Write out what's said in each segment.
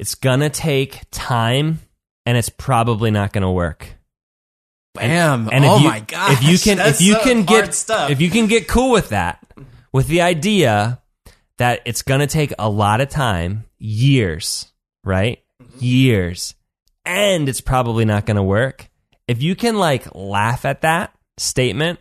it's gonna take time and it's probably not gonna work. Bam! And oh you, my god! If you can, if you can get, stuff. if you can get cool with that, with the idea that it's gonna take a lot of time, years, right? Mm-hmm. Years, and it's probably not gonna work. If you can like laugh at that statement,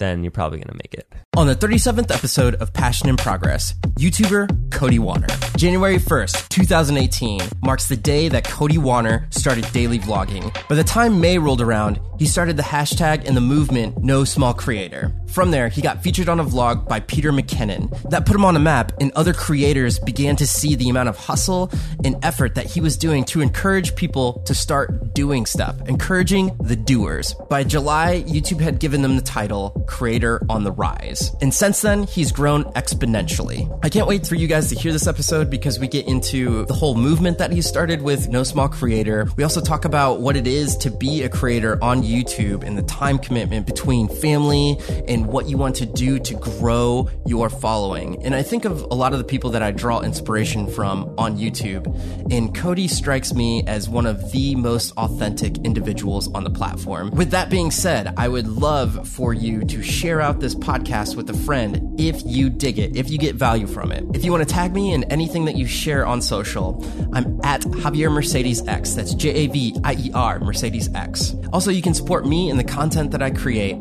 then you're probably gonna make it. On the 37th episode of Passion in Progress, YouTuber Cody Warner. January 1st, 2018 marks the day that Cody Warner started daily vlogging. By the time May rolled around, he started the hashtag and the movement No Small Creator. From there, he got featured on a vlog by Peter McKinnon. That put him on a map, and other creators began to see the amount of hustle and effort that he was doing to encourage people to start doing stuff, encouraging the doers. By July, YouTube had given them the title Creator on the Rise. And since then, he's grown exponentially. I can't wait for you guys to hear this episode because we get into the whole movement that he started with No Small Creator. We also talk about what it is to be a creator on YouTube and the time commitment between family and what you want to do to grow your following. And I think of a lot of the people that I draw inspiration from on YouTube, and Cody strikes me as one of the most authentic individuals on the platform. With that being said, I would love for you to share out this podcast with a friend if you dig it, if you get value from it. If you want to tag me in anything that you share on social, I'm at Javier Mercedes X. That's J A V I E R Mercedes X. Also, you can support me and the content that I create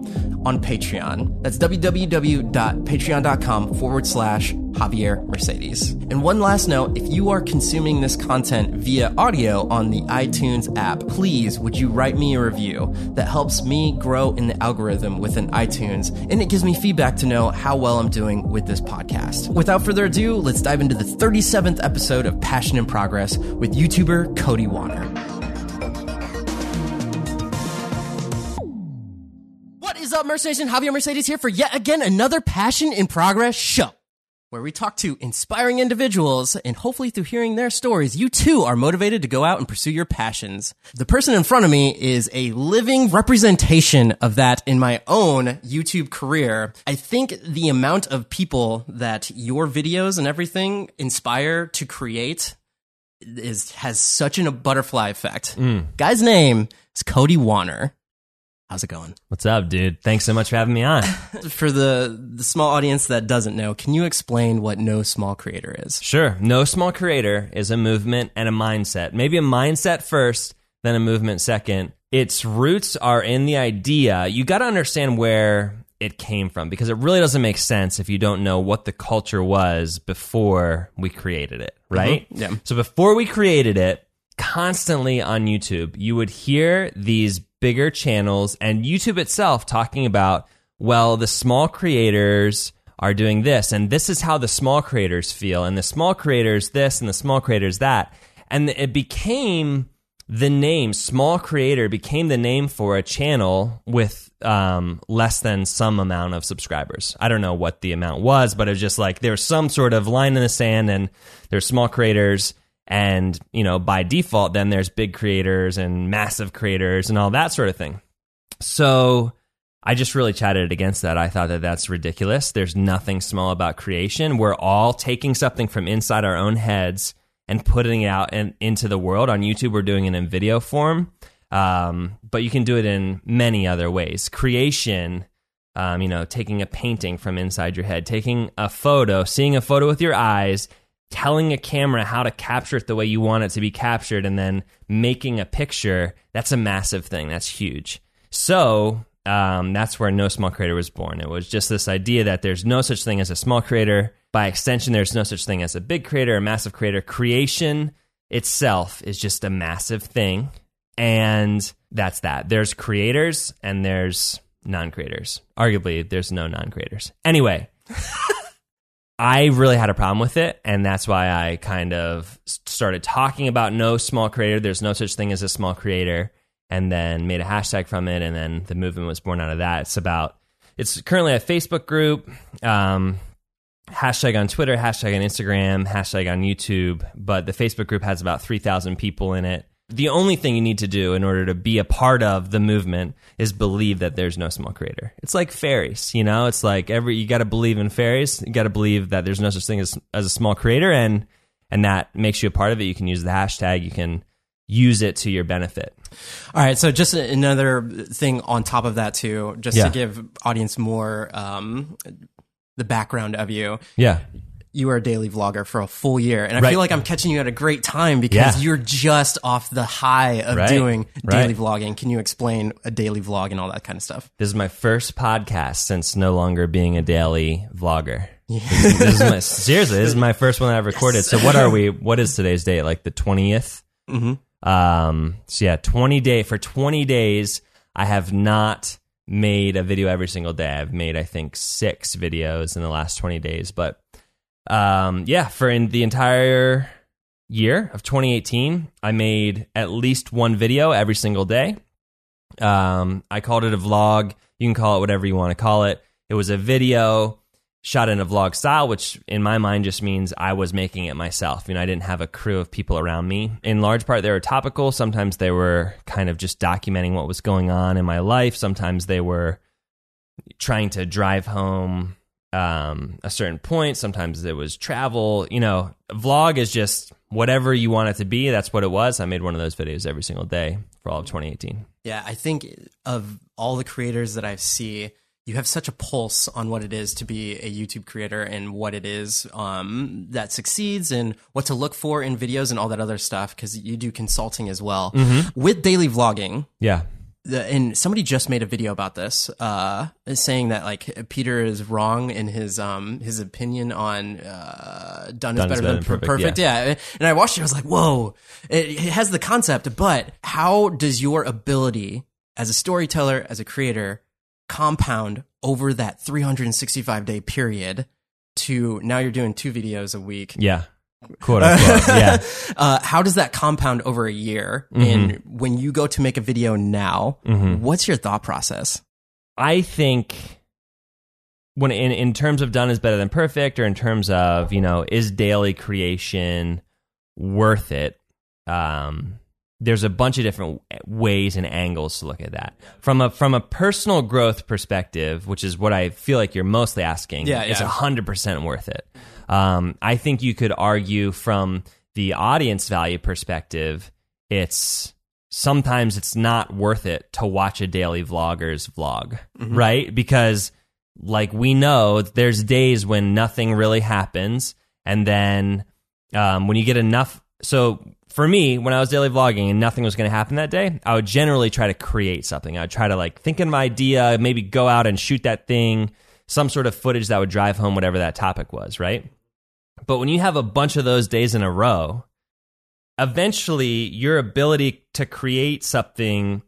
on Patreon. That's www.patreon.com forward slash Javier Mercedes. And one last note if you are consuming this content via audio on the iTunes app, please would you write me a review that helps me grow in the algorithm within iTunes and it gives me feedback to know how well I'm doing with this podcast. Without further ado, let's dive into the 37th episode of Passion in Progress with YouTuber Cody Warner. What is up, Mercedes Nation? Javier Mercedes here for yet again another Passion in Progress show where we talk to inspiring individuals and hopefully through hearing their stories, you too are motivated to go out and pursue your passions. The person in front of me is a living representation of that in my own YouTube career. I think the amount of people that your videos and everything inspire to create is, has such a butterfly effect. Mm. Guy's name is Cody Warner. How's it going? What's up, dude? Thanks so much for having me on. For the, the small audience that doesn't know, can you explain what No Small Creator is? Sure. No Small Creator is a movement and a mindset. Maybe a mindset first, then a movement second. Its roots are in the idea. You got to understand where it came from because it really doesn't make sense if you don't know what the culture was before we created it, mm-hmm. right? Yeah. So before we created it, constantly on YouTube, you would hear these bigger channels and YouTube itself talking about, well, the small creators are doing this, and this is how the small creators feel, and the small creators this, and the small creators that. And it became the name, small creator became the name for a channel with um, less than some amount of subscribers. I don't know what the amount was, but it was just like there's some sort of line in the sand, and there's small creators and you know by default then there's big creators and massive creators and all that sort of thing. So i just really chatted against that. I thought that that's ridiculous. There's nothing small about creation. We're all taking something from inside our own heads and putting it out in, into the world. On youtube we're doing it in video form. Um, but you can do it in many other ways. Creation um, you know taking a painting from inside your head taking a photo seeing a photo with your eyes telling a camera how to capture it the way you want it to be captured and then making a picture that's a massive thing. That's huge. So um, that's where no small creator was born. It was just this idea that there's no such thing as a small creator. By extension there's no such thing as a big creator a massive creator. Creation itself is just a massive thing. And that's that. There's creators and there's non-creators. Arguably there's no non-creators. Anyway I really had a problem with it, and that's why I kind of started talking about no small creator. There's no such thing as a small creator, and then made a hashtag from it, and then the movement was born out of that. It's about it's currently a Facebook group, um, hashtag on Twitter, hashtag on Instagram, hashtag on YouTube, but the Facebook group has about three thousand people in it. The only thing you need to do in order to be a part of the movement is believe that there's no small creator. It's like fairies, you know. It's like every you got to believe in fairies. You got to believe that there's no such thing as as a small creator, and and that makes you a part of it, you can use the hashtag. You can use it to your benefit. All right. So just another thing on top of that too, just Yeah. to give audience more um, the background of you. Yeah. You were a daily vlogger for a full year, and I Right. feel like I'm catching you at a great time because Yeah. you're just off the high of Right. doing daily Right. vlogging. Can you explain a daily vlog and all that kind of stuff? This is my first podcast since no longer being a daily vlogger. This, this is my, seriously, this is my first one that I've recorded. So what are we? What is today's date? Like the 20th? Mm-hmm. Um, so yeah, 20 day for 20 days, I have not made a video every single day. I've made, I think, six videos in the last 20 days. But um, yeah, for in the entire year of 2018, I made at least one video every single day. Um, I called it a vlog. You can call it whatever you want to call it. It was a video shot in a vlog style, which in my mind just means I was making it myself. You know, I didn't have a crew of people around me. In large part, they were topical. Sometimes they were kind of just documenting what was going on in my life. Sometimes they were trying to drive home um, a certain point. Sometimes it was travel. You know, vlog is just whatever you want it to be. That's what it was. I made one of those videos every single day for all of 2018. Yeah, I think of all the creators that I see, you have such a pulse on what it is to be a YouTube creator and what it is um, that succeeds and what to look for in videos and all that other stuff because you do consulting as well. With daily vlogging, Yeah. The, and somebody just made a video about this, uh, saying that like Peter is wrong in his um his opinion on uh, done, is better, than, per- perfect. Yeah. and I watched it. I was like, whoa! It, it has the concept, but how does your ability as a storyteller, as a creator, compound over that 365 day period? To now, you're doing two videos a week. Yeah. Quote unquote. yeah. Uh, how does that compound over a year? And when you go to make a video now, what's your thought process? I think when in, in terms of done is better than perfect or in terms of, you know, is daily creation worth it? Um, there's a bunch of different ways and angles to look at that. From a from a personal growth perspective, which is what I feel like you're mostly asking, Yeah, it's yeah. hundred percent worth it. Um, I think you could argue from the audience value perspective, it's sometimes it's not worth it to watch a daily vlogger's vlog, right? Because like we know, there's days when nothing really happens, and then um, when you get enough. So for me, when I was daily vlogging and nothing was going to happen that day, I would generally try to create something. I would try to like think of an idea, maybe go out and shoot that thing, some sort of footage that would drive home whatever that topic was, right? But when you have a bunch of those days in a row, eventually your ability to create something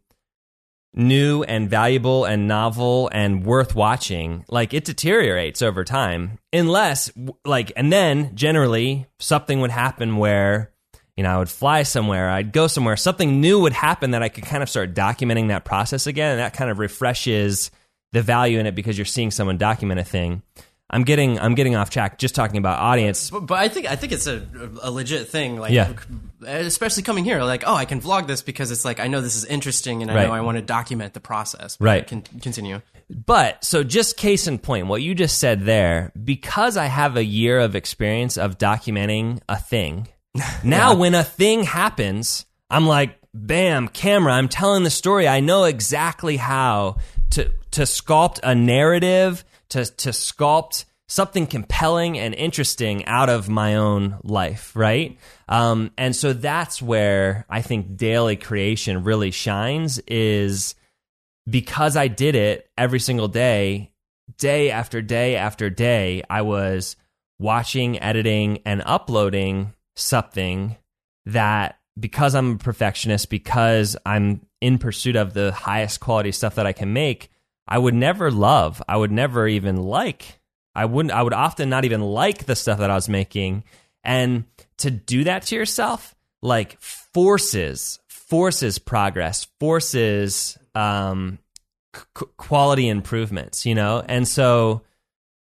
new and valuable and novel and worth watching like it deteriorates over time. Unless like and then generally something would happen where you know I would fly somewhere I'd go somewhere something new would happen that I could kind of start documenting that process again and that kind of refreshes the value in it because you're seeing someone document a thing I'm getting I'm getting off track just talking about audience But, but I think I think it's a, a legit thing. Like, Yeah. especially coming here, like, oh, I can vlog this because it's like I know this is interesting and I Right. know I want to document the process. Right. Can continue. But so just case in point, what you just said there, because I have a year of experience of documenting a thing, now when a thing happens, I'm like, bam, camera, I'm telling the story. I know exactly how to to sculpt a narrative, to to sculpt something compelling and interesting out of my own life, right? Um, and so that's where I think daily creation really shines is because I did it every single day, day after day after day, I was watching, editing, and uploading something that because I'm a perfectionist, because I'm in pursuit of the highest quality stuff that I can make, I would never love, I would never even like. I wouldn't I would often not even like the stuff that I was making. And to do that to yourself, like forces forces progress, forces um quality improvements, you know? And so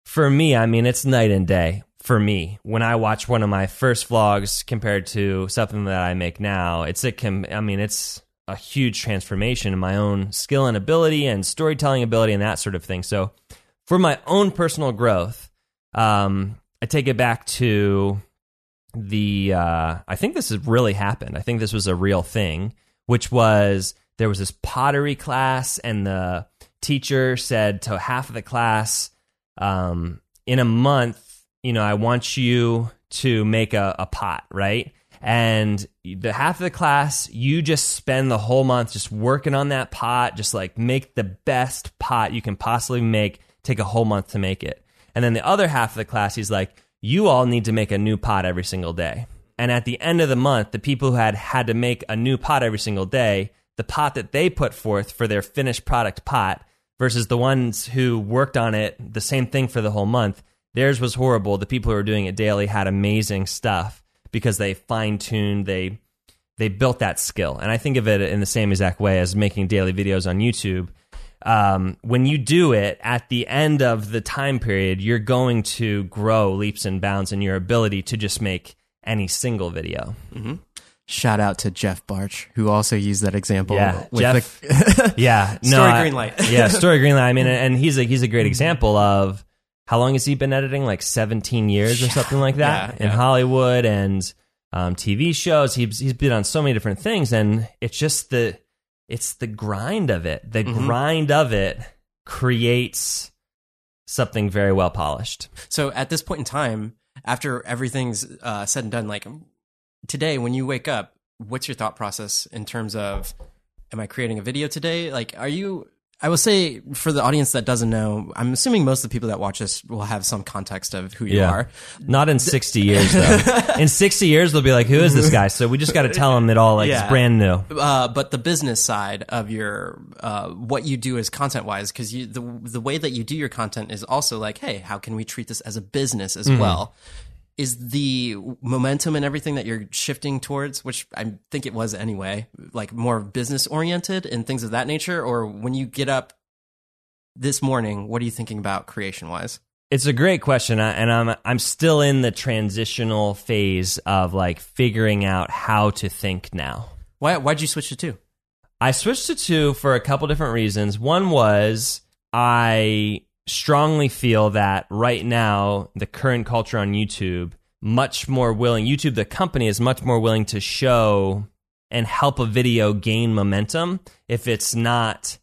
for me, I mean, it's night and day for me. When I watch one of my first vlogs compared to something that I make now, it's a com- I mean, it's a huge transformation in my own skill and ability and storytelling ability and that sort of thing. So for my own personal growth, um, I take it back to the uh, I think this has really happened. I think this was a real thing, which was there was this pottery class, and the teacher said to half of the class, um, "In a month, you know, I want you to make a, a pot, right?" And the half of the class, you just spend the whole month just working on that pot, just like make the best pot you can possibly make. Take a whole month to make it. And then the other half of the class, he's like, you all need to make a new pot every single day. And at the end of the month, the people who had had to make a new pot every single day, the pot that they put forth for their finished product pot versus the ones who worked on it, the same thing for the whole month, theirs was horrible. The people who were doing it daily had amazing stuff because they fine tuned, they they built that skill. And I think of it in the same exact way as making daily videos on YouTube um, when you do it at the end of the time period, you're going to grow leaps and bounds in your ability to just make any single video. Mm-hmm. Shout out to Jeff Bartsch, who also used that example. Yeah, Jeff. The yeah, no, story Greenlight. yeah, story Greenlight. I mean, and he's a he's a great example of how long has he been editing? Like 17 years or something like that yeah, in yeah. Hollywood and um, TV shows. He's he's been on so many different things, and it's just the it's the grind of it. The mm-hmm. grind of it creates something very well polished. So at this point in time, after everything's uh, said and done, like today, when you wake up, what's your thought process in terms of, am I creating a video today? Like, are you I will say for the audience that doesn't know, I'm assuming most of the people that watch this will have some context of who you yeah. are. Not in 60 years though. in 60 years they'll be like, who is this guy? So we just got to tell them it all like yeah. it's brand new. Uh, but the business side of your uh, what you do is content wise because the the way that you do your content is also like, hey, how can we treat this as a business as mm-hmm. well? Is the momentum and everything that you're shifting towards, which I think it was anyway, like more business oriented and things of that nature? Or when you get up this morning, what are you thinking about creation wise? It's a great question, and I'm I'm still in the transitional phase of like figuring out how to think now. Why why'd you switch to two? I switched to two for a couple different reasons. One was I strongly feel that right now the current culture on YouTube much more willing YouTube the company is much more willing to show and help a video gain momentum if it's not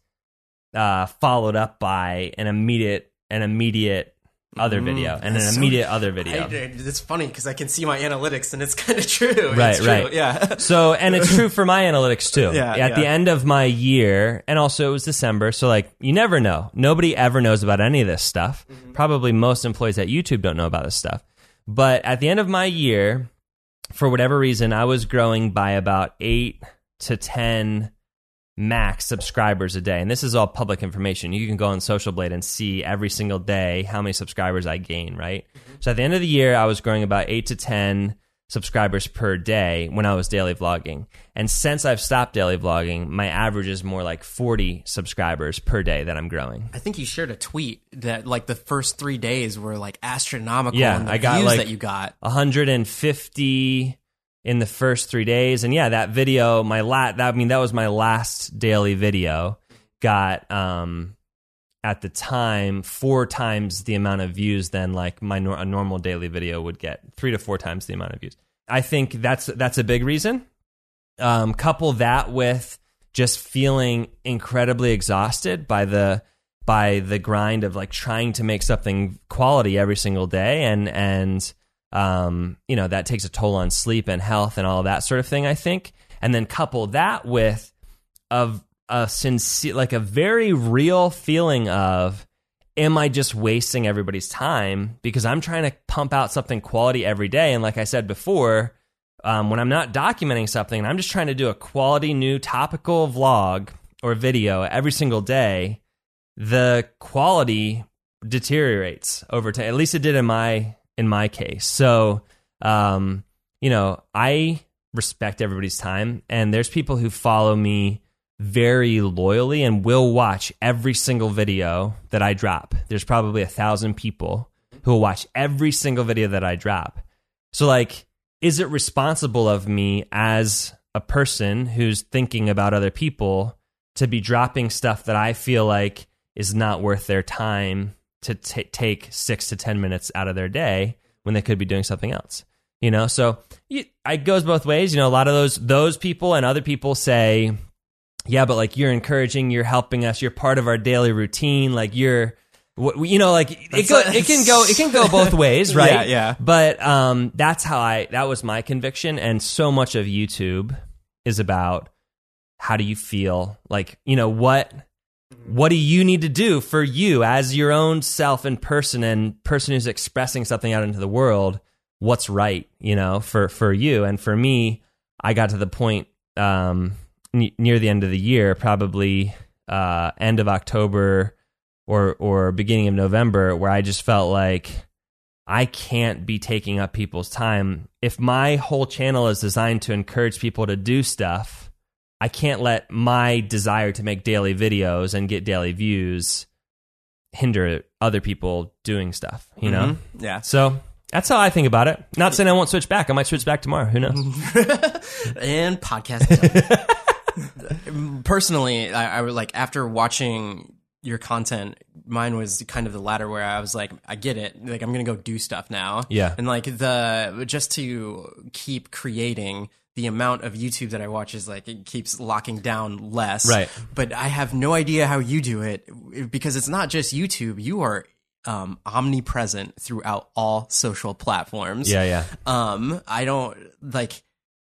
uh, followed up by an immediate an immediate other video mm, and an so, immediate other video. I, it's funny because I can see my analytics and it's kind of true. Right, true. right. Yeah. So, and it's true for my analytics too. Yeah. At yeah. the end of my year, and also it was December, so like you never know. Nobody ever knows about any of this stuff. Mm-hmm. Probably most employees at YouTube don't know about this stuff. But at the end of my year, for whatever reason, I was growing by about eight to 10 max subscribers a day. And this is all public information. You can go on Social Blade and see every single day how many subscribers I gain, right? Mm-hmm. So at the end of the year, I was growing about eight to 10 subscribers per day when I was daily vlogging. And since I've stopped daily vlogging, my average is more like 40 subscribers per day that I'm growing. I think you shared a tweet that like the first three days were like astronomical. Yeah, I got like that you got 150 in the first three days. And yeah, that video, my lat, that I mean, that was my last daily video. Got um at the time four times the amount of views than like my a normal daily video would get, three to four times the amount of views. I think that's that's a big reason. Um, couple that with just feeling incredibly exhausted by the by the grind of like trying to make something quality every single day and and um, you know, that takes a toll on sleep and health and all that sort of thing, I think. And then couple that with of a sincere, like a very real feeling of, am I just wasting everybody's time because I'm trying to pump out something quality every day? And like I said before, um, when I'm not documenting something, I'm just trying to do a quality new topical vlog or video every single day, the quality deteriorates over time. At least it did in my in my case. So, um, you know, I respect everybody's time, and there's people who follow me very loyally and will watch every single video that I drop. There's probably a thousand people who will watch every single video that I drop. So, like, is it responsible of me as a person who's thinking about other people to be dropping stuff that I feel like is not worth their time to take six to 10 minutes out of their day when they could be doing something else. You know, so it goes both ways. You know, a lot of those those people and other people say, "Yeah, but like you're encouraging, you're helping us, you're part of our daily routine. Like you're, you know, like it go, it can go it can go both ways, right? Yeah, yeah. But um, that's how I that was my conviction, and so much of YouTube is about how do you feel, like you know what what do you need to do for you as your own self and person and person who's expressing something out into the world? What's right you know for for you? And for me i got to the point um near the end of the year probably uh end of october or or beginning of november where i just felt like i can't be taking up people's time. If my whole channel is designed to encourage people to do stuff I can't let my desire to make daily videos and get daily views hinder other people doing stuff, you know? Mhm. Yeah. So that's how I think about it. Not saying I won't switch back. I might switch back tomorrow. Who knows? and podcast. Personally, I, I would like after watching your content, mine was kind of the latter where I was like, I get it. Like I'm gonna go do stuff now. Yeah. And like the just to keep creating the amount of YouTube that I watch is like it keeps locking down less. Right. But I have no idea how you do it because it's not just YouTube. You are um, omnipresent throughout all social platforms. Yeah, yeah. Um, I don't like.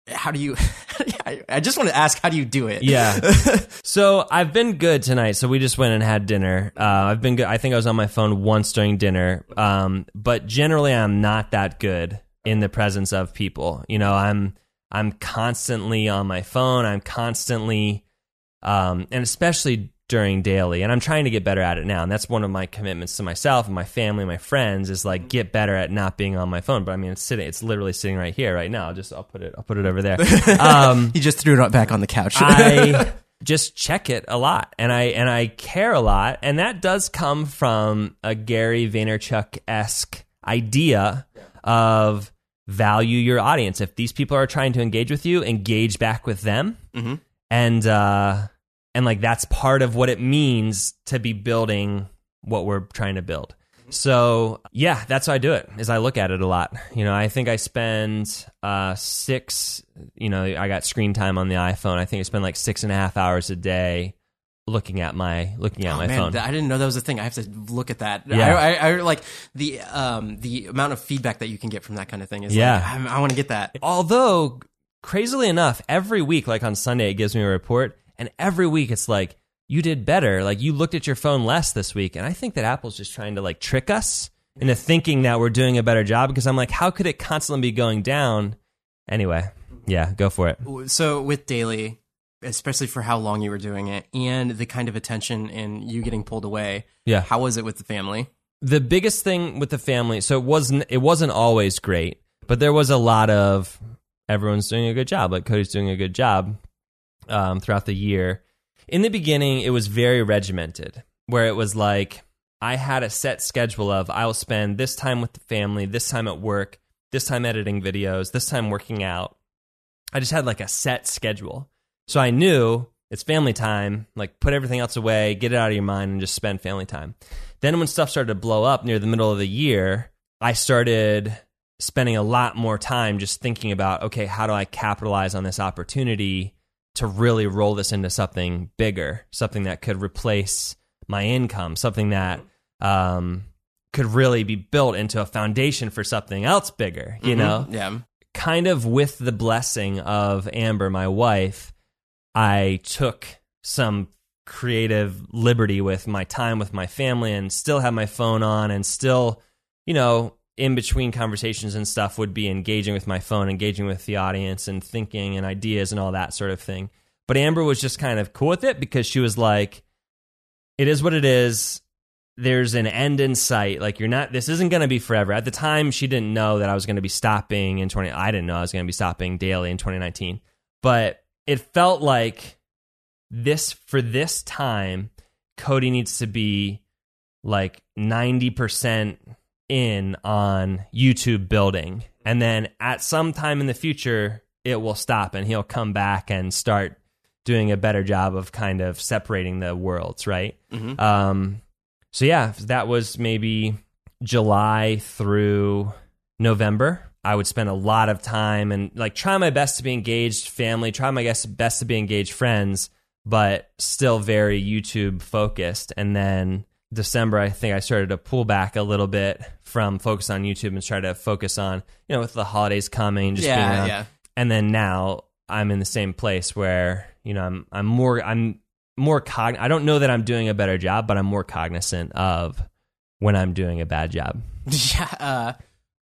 How do you? I, I just want to ask, how do you do it? Yeah. so I've been good tonight. So we just went and had dinner. Uh, I've been good. I think I was on my phone once during dinner. Um, but generally, I'm not that good in the presence of people. You know, I'm I'm constantly on my phone. I'm constantly, um, and especially during daily. And I'm trying to get better at it now. And that's one of my commitments to myself and my family, my friends, is like get better at not being on my phone. But I mean, it's sitting. It's literally sitting right here, right now. I'll just I'll put it. I'll put it over there. Um, You just threw it back on the couch. I just check it a lot and I and I care a lot and that does come from a Gary Vaynerchuk esque idea of value your audience. If these people are trying to engage with you, engage back with them, Mhm. and uh, and like that's part of what it means to be building what we're trying to build. So yeah, that's how I do it. Is I look at it a lot. You know, I think I spend uh, six. You know, I got screen time on the iPhone. I think I spend like six and a half hours a day looking at my looking at Oh, my man, phone. th- I didn't know that was a thing. I have to look at that. Yeah. I, I, I like the um the amount of feedback that you can get from that kind of thing. Is Yeah. like, I, I want to get that. Although, crazily enough, every week, like on Sunday, it gives me a report, and every week it's like, you did better. Like, you looked at your phone less this week. And I think that Apple's just trying to like trick us into thinking that we're doing a better job because I'm like, how could it constantly be going down? Anyway, yeah, go for it. So with daily, especially for how long you were doing it, and the kind of attention and you getting pulled away. Yeah. How was it with the family? the biggest thing with the family so it wasn't it wasn't always great but there was a lot of everyone's doing a good job like cody's doing a good job um, throughout the year in the beginning it was very regimented where it was like i had a set schedule of i'll spend this time with the family this time at work this time editing videos this time working out i just had like a set schedule so i knew it's family time like put everything else away get it out of your mind and just spend family time then when stuff started to blow up near the middle of the year, I started spending a lot more time just thinking about, okay, how do I capitalize on this opportunity to really roll this into something bigger, something that could replace my income, something that um, could really be built into a foundation for something else bigger, you know? Yeah. kind of with the blessing of Amber, my wife, I took some creative liberty with my time with my family and still have my phone on and still, you know, in between conversations and stuff would be engaging with my phone, engaging with the audience and thinking and ideas and all that sort of thing. But Amber was just kind of cool with it because she was like, it is what it is. There's an end in sight. Like you're not. This isn't going to be forever. At the time, she didn't know that I was going to be stopping in 20. I didn't know I was going to be stopping daily in 2019. But it felt like this for this time, Cody needs to be like 90 percent in on YouTube building, and then at some time in the future, it will stop, and he'll come back and start doing a better job of kind of separating the worlds, right? Mhm. Um, so yeah, that was maybe July through November. I would spend a lot of time and like try my best to be engaged family, try my best best to be engaged friends, but still very YouTube focused. And then December, I think I started to pull back a little bit from focus on YouTube and try to focus on, you know, with the holidays coming, just being Yeah, around. yeah. And then now I'm in the same place where, you know, I'm I'm more I'm more cog I don't know that I'm doing a better job, but I'm more cognizant of when I'm doing a bad job. Yeah, uh,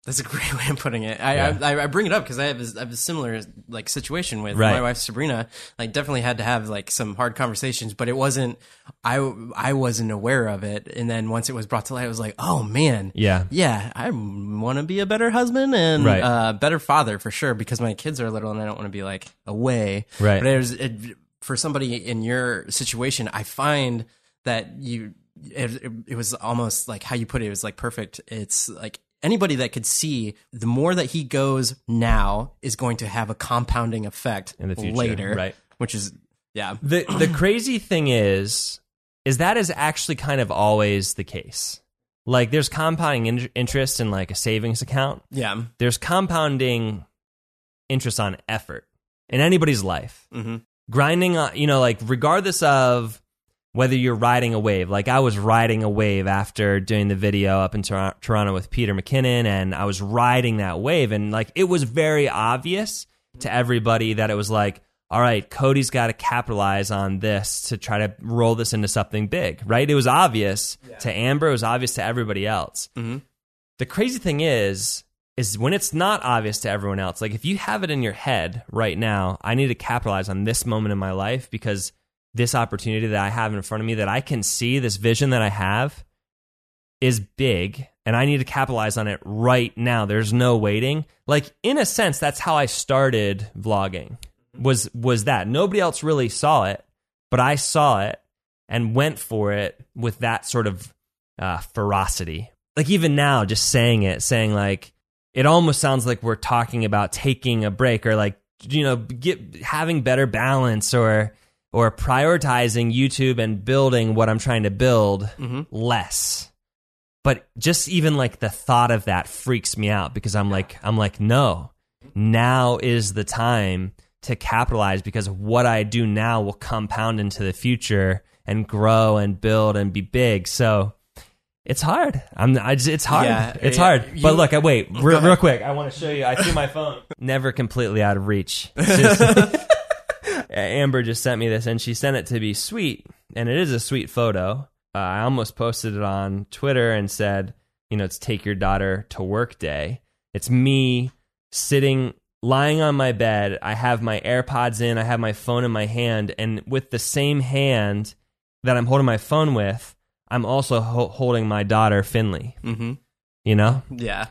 that's a great way of putting it. I Yeah. I, I bring it up because I have a, I have a similar like situation with Right. my wife Sabrina. Like, definitely had to have like some hard conversations, but it wasn't. I I wasn't aware of it, and then once it was brought to light, I was like, oh man, Yeah. yeah, I want to be a better husband and Right. uh, better father for sure because my kids are little and I don't want to be like away. Right. But was it, for somebody in your situation, I find that you it, it was almost like how you put it, it was like perfect. It's like anybody that could see the more that he goes now is going to have a compounding effect In the future, later, right. Which is yeah, The the crazy thing is is that is actually kind of always the case. Like there's compounding in- interest in like a savings account. yeah, There's compounding interest on effort in anybody's life. hmm grinding on you know like regardless of whether you're riding a wave. Like i was riding a wave after doing the video up in Tor- toronto with peter mckinnon and i was riding that wave and like it was very obvious to everybody that it was like all right cody's got to capitalize on this to try to roll this into something big right? It was obvious to amber it was obvious to everybody else. Mhm. the crazy thing is is when it's not obvious to everyone else like if you have it in your head right now i need to capitalize on this moment in my life because this opportunity that i have in front of me that i can see this vision that i have is big and i need to capitalize on it right now. There's no waiting. Like in a sense that's how i started vlogging was was that. Nobody else really saw it but i saw it and went for it with that sort of uh, ferocity. Like even now just saying it saying like it almost sounds like we're talking about taking a break or like you know get having better balance or or prioritizing YouTube and building what I'm trying to build mm-hmm. less. But just even like the thought of that freaks me out because I'm like I'm like no. Now is the time to capitalize because what I do now will compound into the future and grow and build and be big. So it's hard. I'm. I just, it's hard. Yeah, it's yeah. hard. You- but look, I wait real, real quick. I want to show you. I threw my phone. Never completely out of reach. Just- Amber just sent me this, and she sent it to be sweet, and it is a sweet photo. Uh, I almost posted it on Twitter and said, you know, it's take your daughter to work day. It's me sitting, lying on my bed. I have my AirPods in. I have my phone in my hand, and with the same hand that I'm holding my phone with, I'm also ho- holding my daughter Finley. hmm You know, yeah.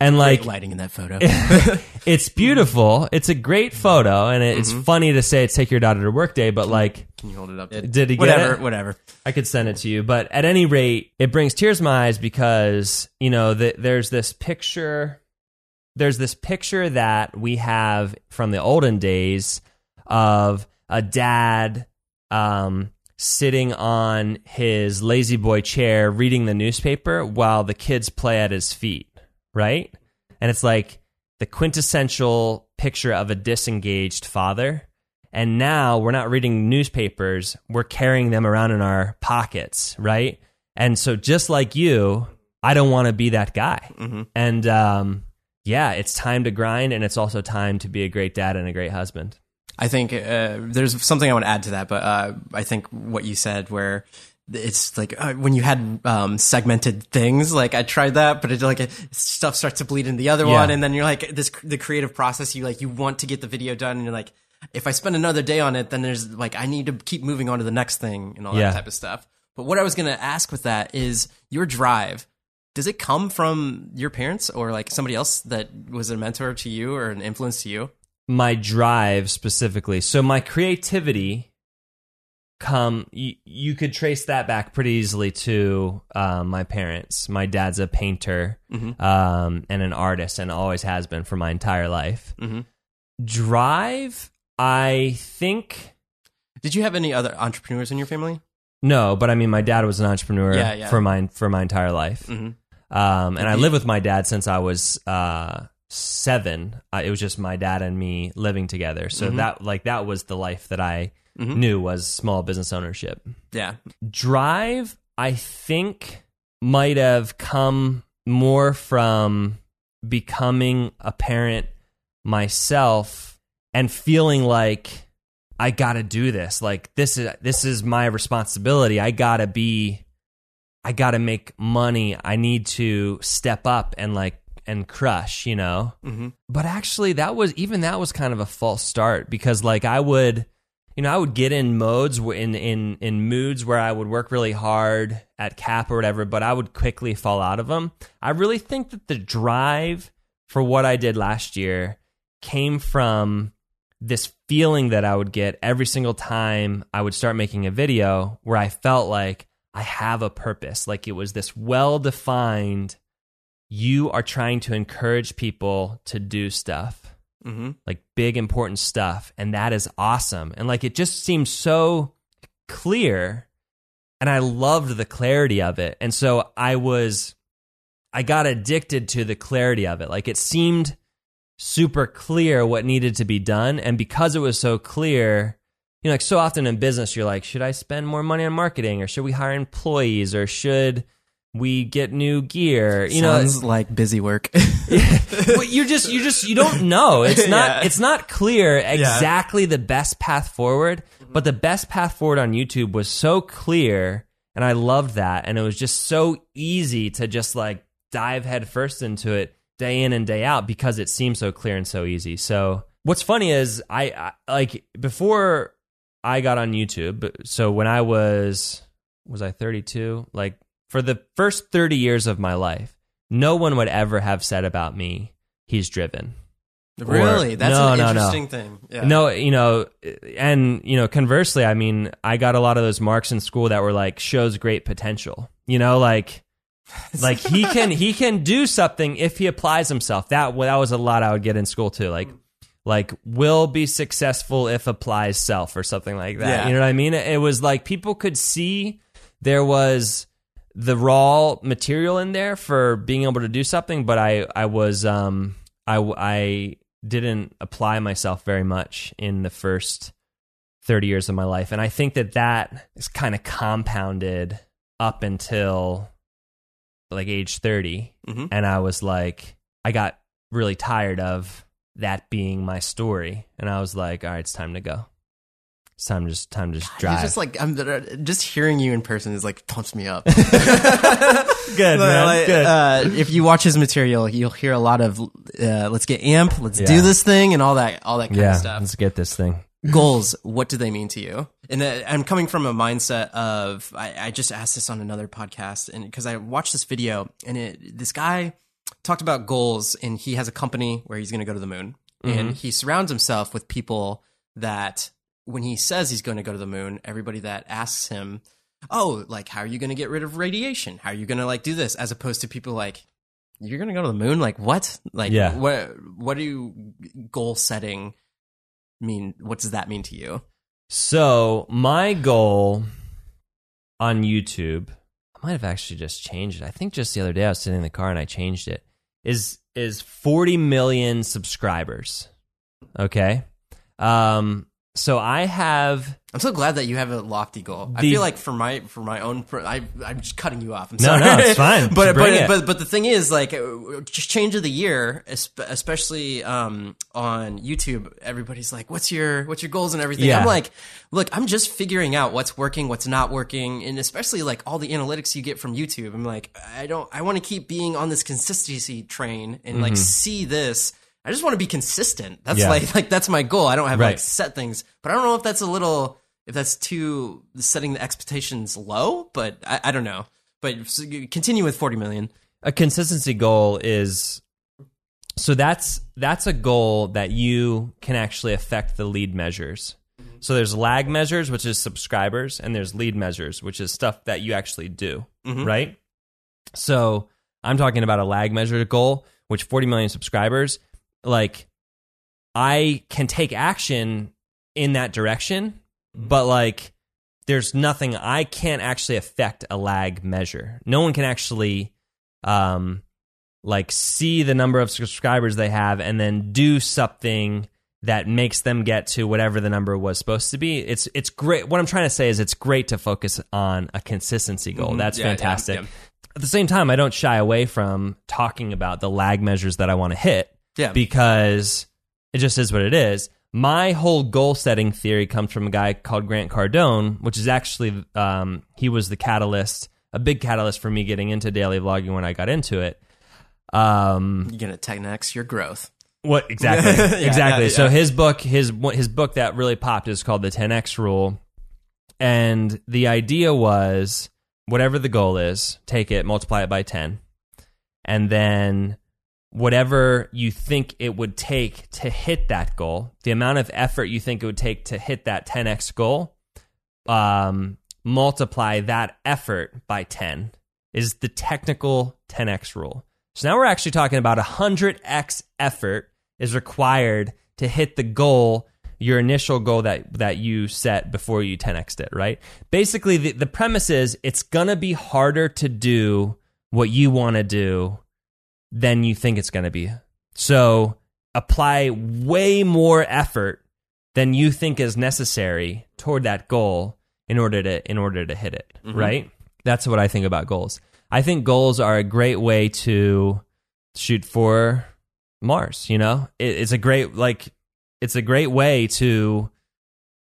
And like lighting in that photo. it's beautiful. It's a great photo, and it's Mm-hmm. funny to say it's take your daughter to work day, but like, Can you hold it up? did he get whatever, it? whatever. I could send it to you, but at any rate, it brings tears to my eyes because you know the, there's this picture, there's this picture that we have from the olden days of a dad um, sitting on his lazy boy chair reading the newspaper while the kids play at his feet, right? And it's like the quintessential picture of a disengaged father. And now we're not reading newspapers, we're carrying them around in our pockets, right? And so, just like you, I don't want to be that guy. And um, yeah, it's time to grind, and it's also time to be a great dad and a great husband. I think uh, there's something I want to add to that, but uh, I think what you said, where it's like uh, when you had um, segmented things, like I tried that, but it like it, stuff starts to bleed in the other Yeah. one, and then you're like this the creative process. You like you want to get the video done, and you're like, if I spend another day on it, then there's like I need to keep moving on to the next thing and all Yeah. that type of stuff. But what I was gonna ask with that is your drive. Does it come from your parents or like somebody else that was a mentor to you or an influence to you? my drive specifically. So my creativity come you, you could trace that back pretty easily to um, my parents. My dad's a painter um, and an artist and always has been for my entire life. Mhm. Drive, I think Did you have any other entrepreneurs in your family? no, but I mean my dad was an entrepreneur Yeah, yeah. for my for my entire life. Mhm. Um, and I lived with my dad since I was uh, seven, uh, it was just my dad and me living together. So Mm-hmm. that like that was the life that I knew was small business ownership. Yeah. Drive, I think, might have come more from becoming a parent myself and feeling like I got to do this. Like this is this is my responsibility. I got to be I got to make money. I need to step up and like and crush, you know. Mm-hmm. But actually that was even that was kind of a false start because like I would you know, I would get in modes in in in moods where I would work really hard at cap or whatever, but I would quickly fall out of them. I really think that the drive for what I did last year came from this feeling that I would get every single time I would start making a video where I felt like I have a purpose, like it was this well defined you are trying to encourage people to do stuff Mm-hmm. like big important stuff and that is awesome. And like it just seems so clear and i loved the clarity of it. And so i was i got addicted to the clarity of it. Like it seemed super clear what needed to be done and because it was so clear you know like so often in business you're like should i spend more money on marketing or should we hire employees or should we get new gear you know Sounds like busy work. well, you're just you just you don't know. It's not Yeah. it's not clear exactly the best path forward, but the best path forward on YouTube was so clear and I loved that and it was just so easy to just like dive headfirst into it day in and day out because it seemed so clear and so easy. So what's funny is I, I like before I got on YouTube, so when I was was I 32? Like for the first 30 years of my life, no one would ever have said about me, he's driven. really? That's No, an no, no. interesting thing. Yeah. No, you know, and you know, conversely, I mean, I got a lot of those marks in school that were like shows great potential. You know, like like he can he can do something if he applies himself. That that was a lot I would get in school too. Like like will be successful if applies self or something like that. Yeah. You know what I mean? It was like people could see there was the raw material in there for being able to do something, but I I was um I I didn't apply myself very much in the first 30 years of my life and I think that that is kind of compounded up until like age 30 Mhm. and I was like I got really tired of that being my story and I was like all right it's time to go. It's time to just time to just drive. just like I'm just hearing you in person is like pumps me up. good, man. Like, good. Uh, if you watch his material, you'll hear a lot of uh, "Let's get amp, let's Yeah. do this thing," and all that, all that kind yeah, of stuff. let's get this thing. Goals, what do they mean to you? And uh, I'm coming from a mindset of I, I just asked this on another podcast, and because I watched this video, and it, this guy talked about goals, and he has a company where he's going to go to the moon, and he surrounds himself with people that when he says he's going to go to the moon, everybody that asks him, "Oh, like how are you going to get rid of radiation? How are you going to like do this?" As opposed to people like, "You're going to go to the moon? Like what? Like Yeah. what? What do you goal setting mean? What does that mean to you?" So my goal on YouTube, I might have actually just changed it. I think just the other day I was sitting in the car and I changed it. Is is 40 million subscribers. Okay. Um so I have I'm so glad that you have a lofty goal. I feel like for my for my own, I, I'm just cutting you off. I'm No, sorry. no, it's fine. but but, it. but but the thing is, like, change of the year, especially um, on YouTube. Everybody's like, "What's your what's your goals and everything?" Yeah. I'm like, "Look, I'm just figuring out what's working, what's not working, and especially like all the analytics you get from YouTube. I'm like, I don't, I want to keep being on this consistency train and like see this." I just want to be consistent. That's Mm-hmm. Yeah. like like that's my goal. I don't have like set things, but I don't know if that's a little if that's too setting the expectations low. But I, I don't know. But continue with forty million. a consistency goal is so that's that's a goal that you can actually affect the lead measures. So there's lag measures, which is subscribers, and there's lead measures, which is stuff that you actually do, right? So I'm talking about a lag measure goal, which 40 million subscribers, like I can take action in that direction, but like there's nothing I can't actually affect a lag measure. No one can actually um like see the number of subscribers they have and then do something that makes them get to whatever the number was supposed to be. It's it's great. What I'm trying to say is it's great to focus on a consistency goal. That's Mm-hmm. Yeah, yeah, fantastic. yeah. At the same time, I don't shy away from talking about the lag measures that I want to hit Yeah. because it just is what it is. My whole goal setting theory comes from a guy called Grant Cardone, which is actually um, he was the catalyst, a big catalyst for me getting into daily vlogging when I got into it. Um, You're gonna 10x your growth. what exactly? Yeah, exactly. yeah, So his book, his his book that really popped is called the 10x Rule, and the idea was whatever the goal is, take it, multiply it by 10, and then whatever you think it would take to hit that goal, the amount of effort you think it would take to hit that 10x goal, um, multiply that effort by 10 is the technical 10x rule. So now we're actually talking about 100x effort is required to hit the goal, your initial goal that that you set before you 10xed it, right? Basically the, the premise is it's going to be harder to do what you want to do than you think it's going to be. So apply way more effort than you think is necessary toward that goal in order to in order to hit it, mm-hmm. right? That's what I think about goals. I think goals are a great way to shoot for Mars, you know? It, it's a great like it's a great way to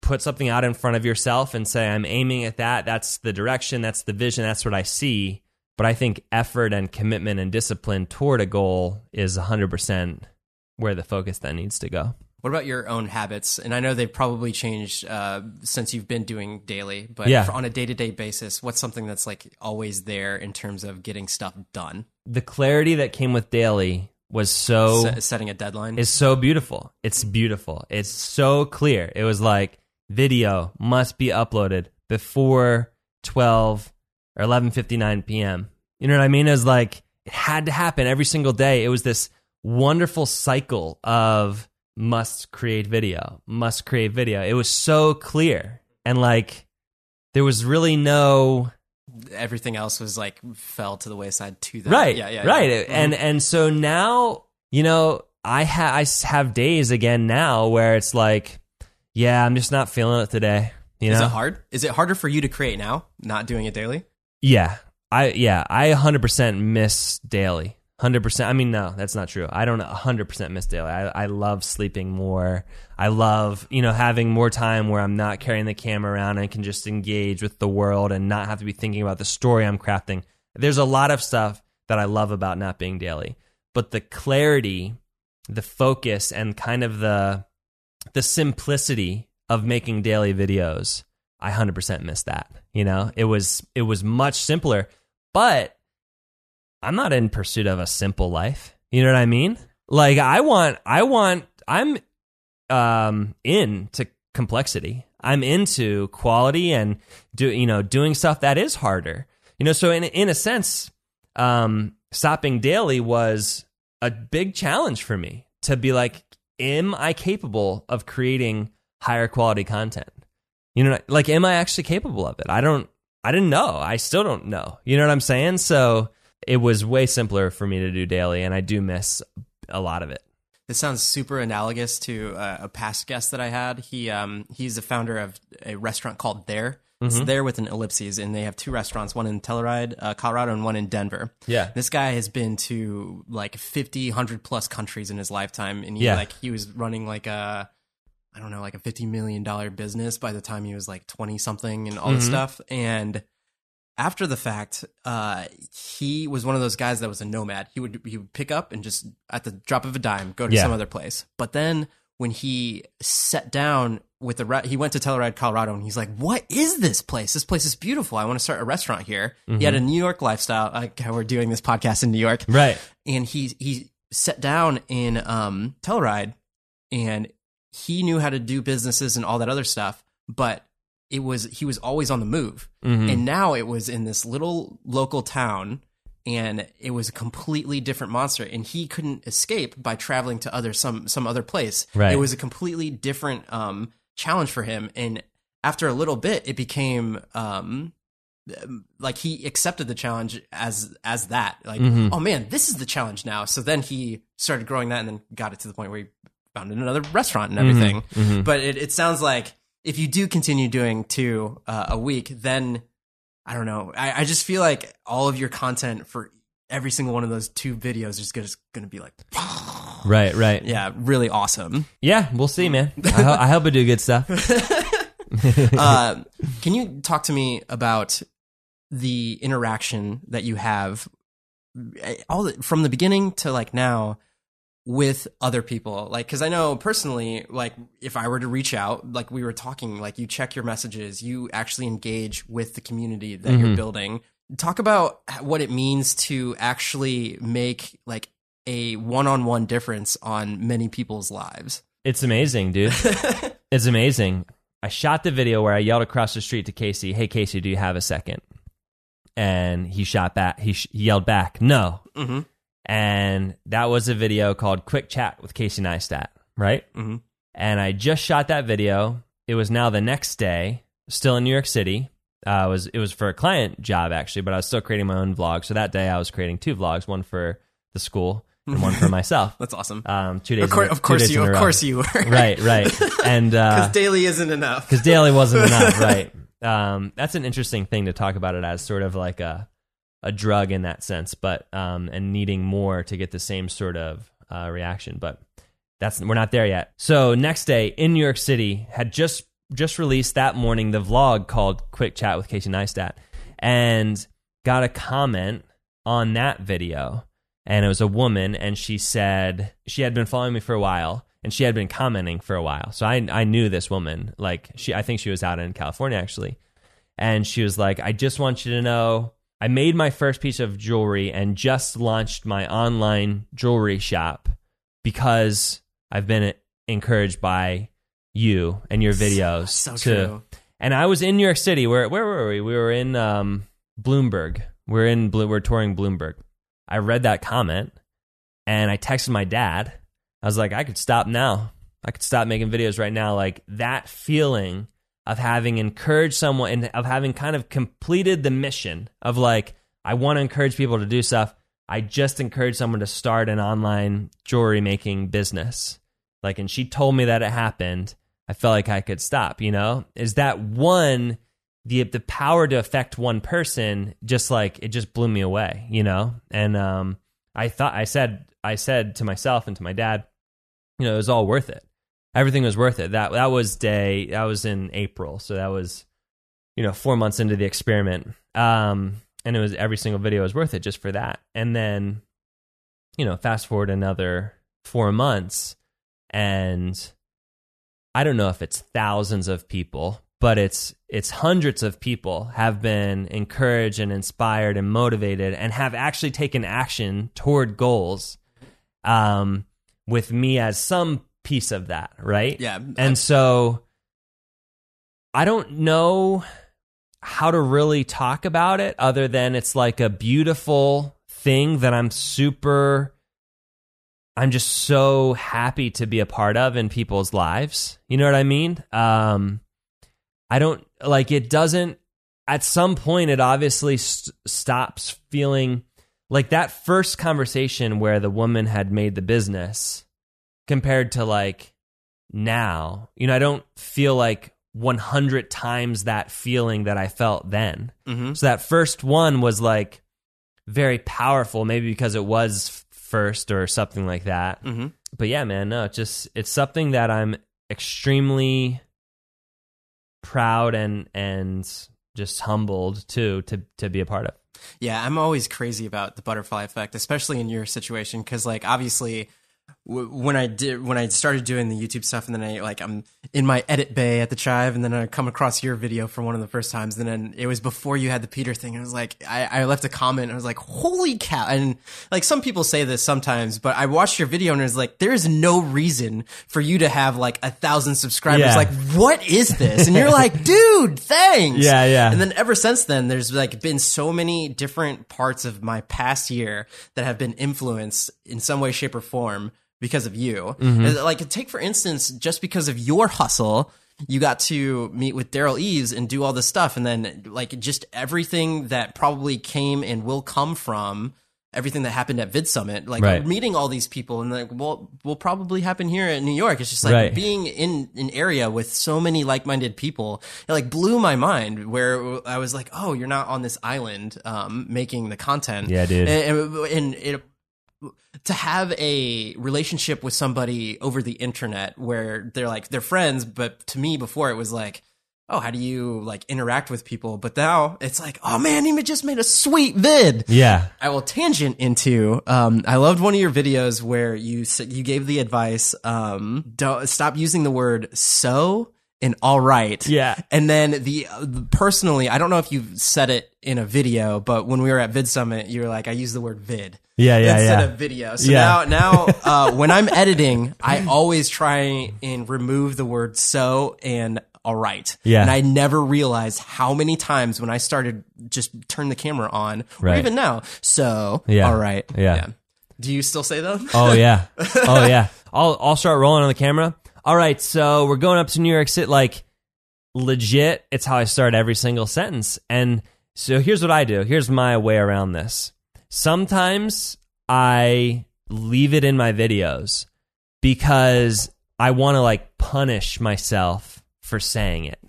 put something out in front of yourself and say I'm aiming at that. That's the direction, that's the vision, that's what I see. But I think effort and commitment and discipline toward a goal is 100% where the focus then needs to go. What about your own habits? And I know they've probably changed uh, since you've been doing daily, but Yeah. for- on a day to day basis, what's something that's like always there in terms of getting stuff done? The clarity that came with daily was so Se- setting a deadline. is so beautiful. It's beautiful. It's so clear. It was like video must be uploaded before 12 or 11:59 p.m. You know what I mean? It was like it had to happen every single day. It was this wonderful cycle of must create video, must create video. It was so clear. And like there was really no Everything else was like fell to the wayside to that. right Yeah. Yeah. right yeah. Mm-hmm. and and so now you know i ha- i have days again now where it's like yeah i'm just not feeling it today you Is it hard? Is it harder for you to create now, not doing it daily? Yeah. I yeah i 100% miss daily. 100% i mean no that's not true. I don't 100% miss daily. I, I love sleeping more. I love you know having more time where i'm not carrying the camera around and can just engage with the world and not have to be thinking about the story i'm crafting. There's a lot of stuff that i love about not being daily but the clarity the focus and kind of the the simplicity of making daily videos i 100% miss that you know? It was it was much simpler but i'm not in pursuit of a simple life. You know what i mean? Like i want i want i'm um into complexity. I'm into quality and do you know doing stuff that is harder. You know so in in a sense um stopping daily was a big challenge for me to be like am i capable of creating higher quality content you know like am i actually capable of it i don't i didn't know i still don't know you know what i'm saying so it was way simpler for me to do daily and i do miss a lot of it This sounds super analogous to uh, a past guest that I had. He um, he's the founder of a restaurant called There. It's Mm-hmm. There with an ellipses, and they have two restaurants, one in Telluride, uh, Colorado, and one in Denver. Yeah. This guy has been to like 50, 100 plus countries in his lifetime, and he Yeah. like he was running like a I don't know, like a fifty million dollar business by the time he was like twenty something and all this Mhm. stuff. And after the fact, uh, he was one of those guys that was a nomad. He would he would pick up and just at the drop of a dime go to Yeah. some other place. But then when he sat down with the he went to Telluride, Colorado, and he's like, "What is this place? This place is beautiful. I want to start a restaurant here." He had a New York lifestyle. Like how we're doing this podcast in New York, right and he he sat down in um Telluride and he knew how to do businesses and all that other stuff, but it was he was always on the move. Mhm. And now it was in this little local town and it was a completely different monster and he couldn't escape by traveling to other some some other place. Right. It was a completely different um challenge for him and after a little bit it became um um, like he accepted the challenge as as that like Mm-hmm. oh man this is the challenge now so then he started growing that and then got it to the point where he founded another restaurant and everything Mm-hmm. but it, it sounds like if you do continue doing two uh, a week then i don't know I, I just feel like all of your content for every single one of those two videos is just gonna be like Right, right. yeah really awesome Yeah, we'll see, man. I, ho- I hope I do good stuff. uh, can you talk to me about the interaction that you have eh, all the, from the beginning to like now with other people like because i know personally like if i were to reach out like we were talking like you check your messages you actually engage with the community that you're building talk about what it means to actually make like a one-on-one difference on many people's lives It's amazing, dude. it's amazing. I shot the video where I yelled across the street to Casey, "Hey, Casey, do you have a second? And he shot back. He, sh- he yelled back, "No!" mm-hmm. And that was a video called "Quick Chat with Casey Neistat," right? Mhm. And I just shot that video. It was now the next day, still in New York City. Uh, it was it was for a client job actually, but I was still creating my own vlog. So that day I was creating two vlogs, one for the school and one for myself. that's awesome Um, two days. Of course, in of course you, of course you were. right, right, and Because uh, daily isn't enough. because daily wasn't enough, right? Um, that's an interesting thing to talk about it as sort of like a a drug in that sense, but um, and needing more to get the same sort of uh, reaction, but that's we're not there yet. So next day in New York City had just just released that morning the vlog called "Quick Chat with Casey Neistat," and got a comment on that video. And it was a woman and she said she had been following me for a while and she had been commenting for a while. So i i knew this woman like she i think she was out in california actually. And she was like i just want you to know i made my first piece of jewelry and just launched my online jewelry shop because i've been encouraged by you and your videos So to true. and I was in New York City. Where where were we? We were in um, Bloomberg. We're in we're touring Bloomberg. I read that comment and I texted my dad. I was like, I could stop now. I could stop making videos right now. Like that feeling of having encouraged someone and of having kind of completed the mission of like, I want to encourage people to do stuff. I just encouraged someone to start an online jewelry making business. Like, and she told me that it happened. I felt like I could stop, you know? Is that one the the power to affect one person just like it just blew me away, you know? And um I thought I said I said to myself and to my dad, you know, it was all worth it. Everything was worth it. That that was day that was in April. So that was you know, 4 months into the experiment. Um and it was every single video was worth it just for that. And then you know, fast forward another 4 months and I don't know if it's thousands of people, but it's it's hundreds of people have been encouraged and inspired and motivated and have actually taken action toward goals um with me as some piece of that, right? Yeah. And so I don't know how to really talk about it other than it's like a beautiful thing that I'm super I'm just so happy to be a part of in people's lives. You know what I mean? Um I don't like it doesn't at some point it obviously st- stops feeling like that first conversation where the woman had made the business compared to like now. You know, I don't feel like 100 times that feeling that I felt then. Mhm. So that first one was like very powerful, maybe because it was first or something like that. Mhm. But yeah, man, no, it's just it's something that I'm extremely proud and and just humbled too to to be a part of. Yeah, I'm always crazy about the butterfly effect, especially in your situation, because like obviously, when I did when I started doing the YouTube stuff, and then I like I'm in my edit bay at the Chive, and then I come across your video for one of the first times, and then it was before you had the Peter thing. And I was like, I, I left a comment, and I was like, holy cow! And like some people say this sometimes, but I watched your video, and it was like, there is no reason for you to have like a thousand subscribers. Yeah. Like, what is this? And you're like, dude, thanks. Yeah, yeah. And then ever since then, there's like been so many different parts of my past year that have been influenced in some way, shape, or form because of you. Mm-hmm. Like take for instance, just because of your hustle, you got to meet with Derral Eves and do all this stuff, and then like just everything that probably came and will come from everything that happened at Vid Summit, like Right. meeting all these people, and like, well, will probably happen here in New York. It's just like Right. being in an area with so many like-minded people. It like blew my mind. Where I was like, oh, you're not on this island um, making the content. Yeah, dude. And, and, and it, to have a relationship with somebody over the internet where they're like they're friends, but to me before it was like. Oh, how do you like interact with people? But now it's like, oh man, he just made a sweet vid. Yeah. I will tangent into. Um, I loved one of your videos where you you gave the advice. Um, don't stop using the word so and all right. Yeah. And then the uh, personally, I don't know if you've said it in a video, but when we were at Vid Summit, you were like, I use the word vid. Yeah, yeah, instead yeah. of video. So Yeah. now, now uh, when I'm editing, I always try and remove the word so and all right. Yeah. And I never realized how many times when I started just turn the camera on, or Right. even now, so Yeah. all right. Yeah. Do you still say them? Oh yeah. Oh yeah. I'll I'll start rolling on the camera. All right, so we're going up to New York City. Like legit, it's how I start every single sentence. And so here's what I do. Here's my way around this. Sometimes I leave it in my videos because I want to like punish myself for saying it.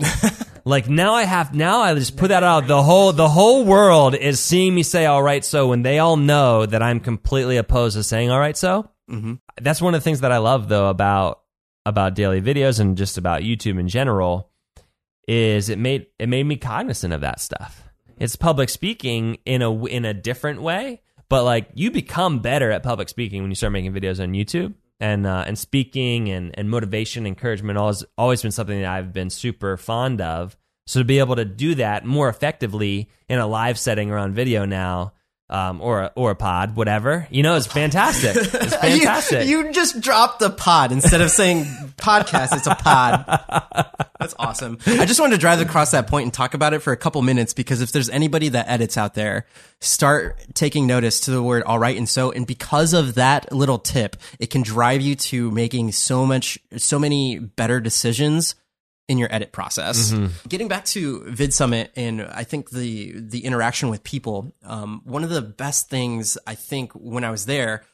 like now I have now I just put that out. The whole the whole world is seeing me say all right so when they all know that I'm completely opposed to saying all right so. Mm-hmm. That's one of the things that I love though about about daily videos and just about YouTube in general is it made it made me cognizant of that stuff. It's public speaking in a in a different way, but like you become better at public speaking when you start making videos on YouTube. And uh, and speaking and, and motivation, encouragement, always always been something that I've been super fond of. So to be able to do that more effectively in a live setting or on video now, um, or a, or a pod, whatever, you know, it's fantastic. It's fantastic. You, you just dropped the pod instead of saying podcast. It's a pod. That's awesome. I just wanted to drive across that point and talk about it for a couple minutes because if there's anybody that edits out there, start taking notice to the word all right and so. And because of that little tip, it can drive you to making so much, so many better decisions in your edit process. Getting back to Vid Summit and I think the the interaction with people, um, one of the best things I think when I was there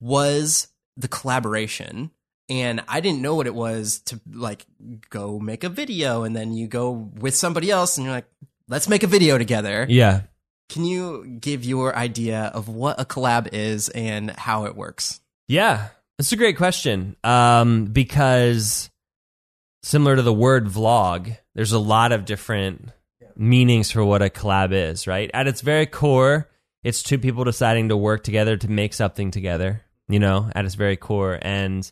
was the collaboration. And I didn't know what it was to like go make a video and then you go with somebody else and you're like, let's make a video together. yeah. Can you give your idea of what a collab is and how it works? Yeah, that's a great question. Um, because similar to the word vlog, there's a lot of different meanings for what a collab is, right? At its very core, it's two people deciding to work together to make something together, you know, at its very core. And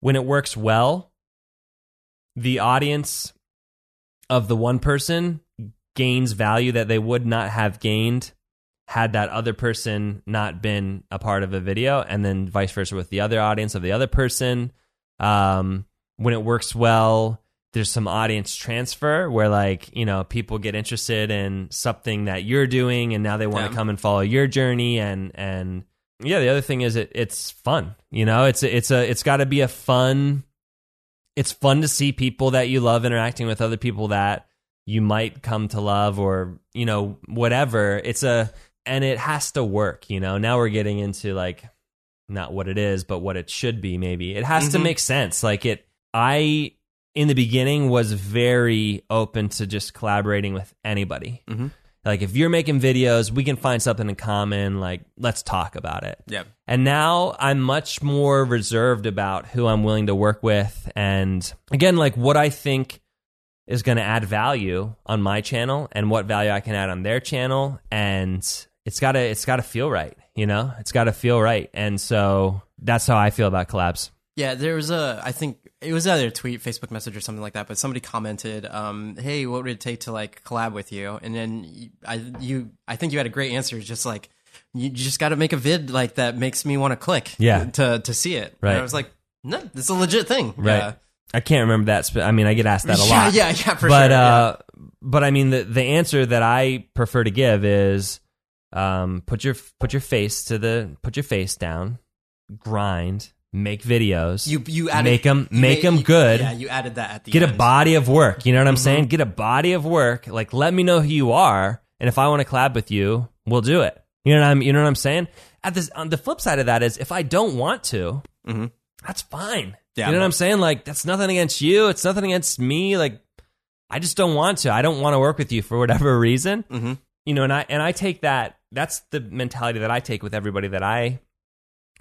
when it works well, the audience of the one person gains value that they would not have gained had that other person not been a part of a video, and then vice versa with the other audience of the other person. Um, when it works well, there's some audience transfer where, like, you know, people get interested in something that you're doing, and now they want to Yeah. come and follow your journey. And and yeah, the other thing is it it's fun. You know, it's a, it's a it's got to be a fun. It's fun to see people that you love interacting with other people that you might come to love or you know whatever it's a and it has to work you know now we're getting into like not what it is but what it should be maybe it has to Mhm. make sense like it i in the beginning was very open to just collaborating with anybody Mhm. like if you're making videos we can find something in common like let's talk about it Yeah. and now I'm much more reserved about who I'm willing to work with. And again, like what I think is going to add value on my channel and what value I can add on their channel. And it's got to, it's got to feel right. You know, it's got to feel right. And so that's how I feel about collabs. Yeah, there was a. I think it was either a tweet, Facebook message, or something like that. But somebody commented, um, "Hey, what would it take to like collab with you?" And then I, you, I think you had a great answer. Just like you just got to make a vid like that makes me want to click, Yeah. to to see it. And Right. I was like, no, it's a legit thing, Right. Yeah. I can't remember that. Sp- I mean, I get asked that a yeah, lot. yeah, yeah, for but sure. uh, but I mean, the the answer that I prefer to give is, um, put your put your face to the put your face down, grind, make videos. You you added make them make made- them you- good. Yeah, you added that at the get a body of work. You know what Mm-hmm. I'm saying? Get a body of work. Like let me know who you are, and if I want to collab with you, we'll do it. You know what I'm you know what I'm saying? At this on the flip side of that is if I don't want to, Mhm. that's fine. Yeah, you know what I'm saying? Like that's nothing against you. It's nothing against me. Like I just don't want to. I don't want to work with you for whatever reason. Mhm. You know, and I and I take that. That's the mentality that I take with everybody that I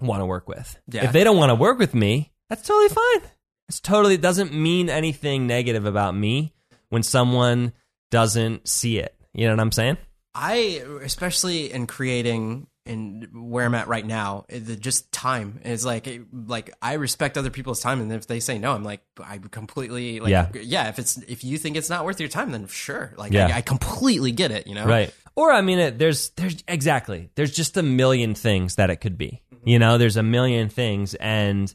want to work with. Yeah. If they don't want to work with me, that's totally fine. It's totally it doesn't mean anything negative about me when someone doesn't see it. You know what I'm saying? I especially in creating and where I'm at right now, the- just time is like like I respect other people's time, and if they say no, I'm like I completely like Yeah. yeah. If it's if you think it's not worth your time, then sure, like Yeah. I, I completely get it. You know, Right. Or I mean, it, there's there's exactly there's just a million things that it could be. You know, there's a million things, and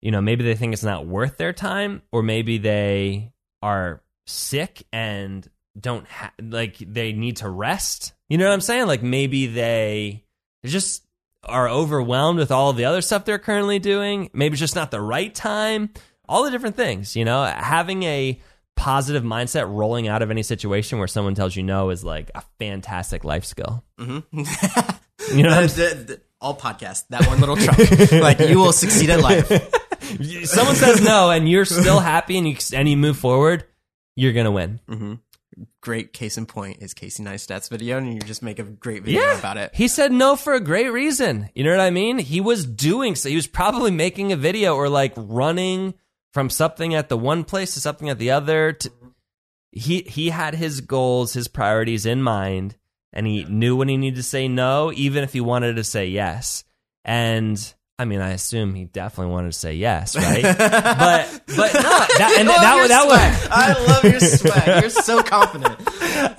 you know maybe they think it's not worth their time, or maybe they are sick and don't ha- like they need to rest. You know what I'm saying? Like maybe they just are overwhelmed with all of the other stuff they're currently doing. Maybe it's just not the right time. All the different things, you know, having a positive mindset rolling out of any situation where someone tells you no is like a fantastic life skill. Mm-hmm. You know what I'm the- all podcasts, that one little chunk, like you will succeed at life. Someone says no and you're still happy and you and you move forward, you're gonna win. hmm Great case in point is Casey Neistat's video, and you just make a great video Yeah, about it. He said no for a great reason. You know what I mean? He was doing so. He was probably making a video or like running from something at the one place to something at the other. To, he he had his goals, his priorities in mind, and he knew when he needed to say no, even if he wanted to say yes. And I mean, I assume he definitely wanted to say yes, right? but but no, that, and that, that was. I love your swag. You're so confident.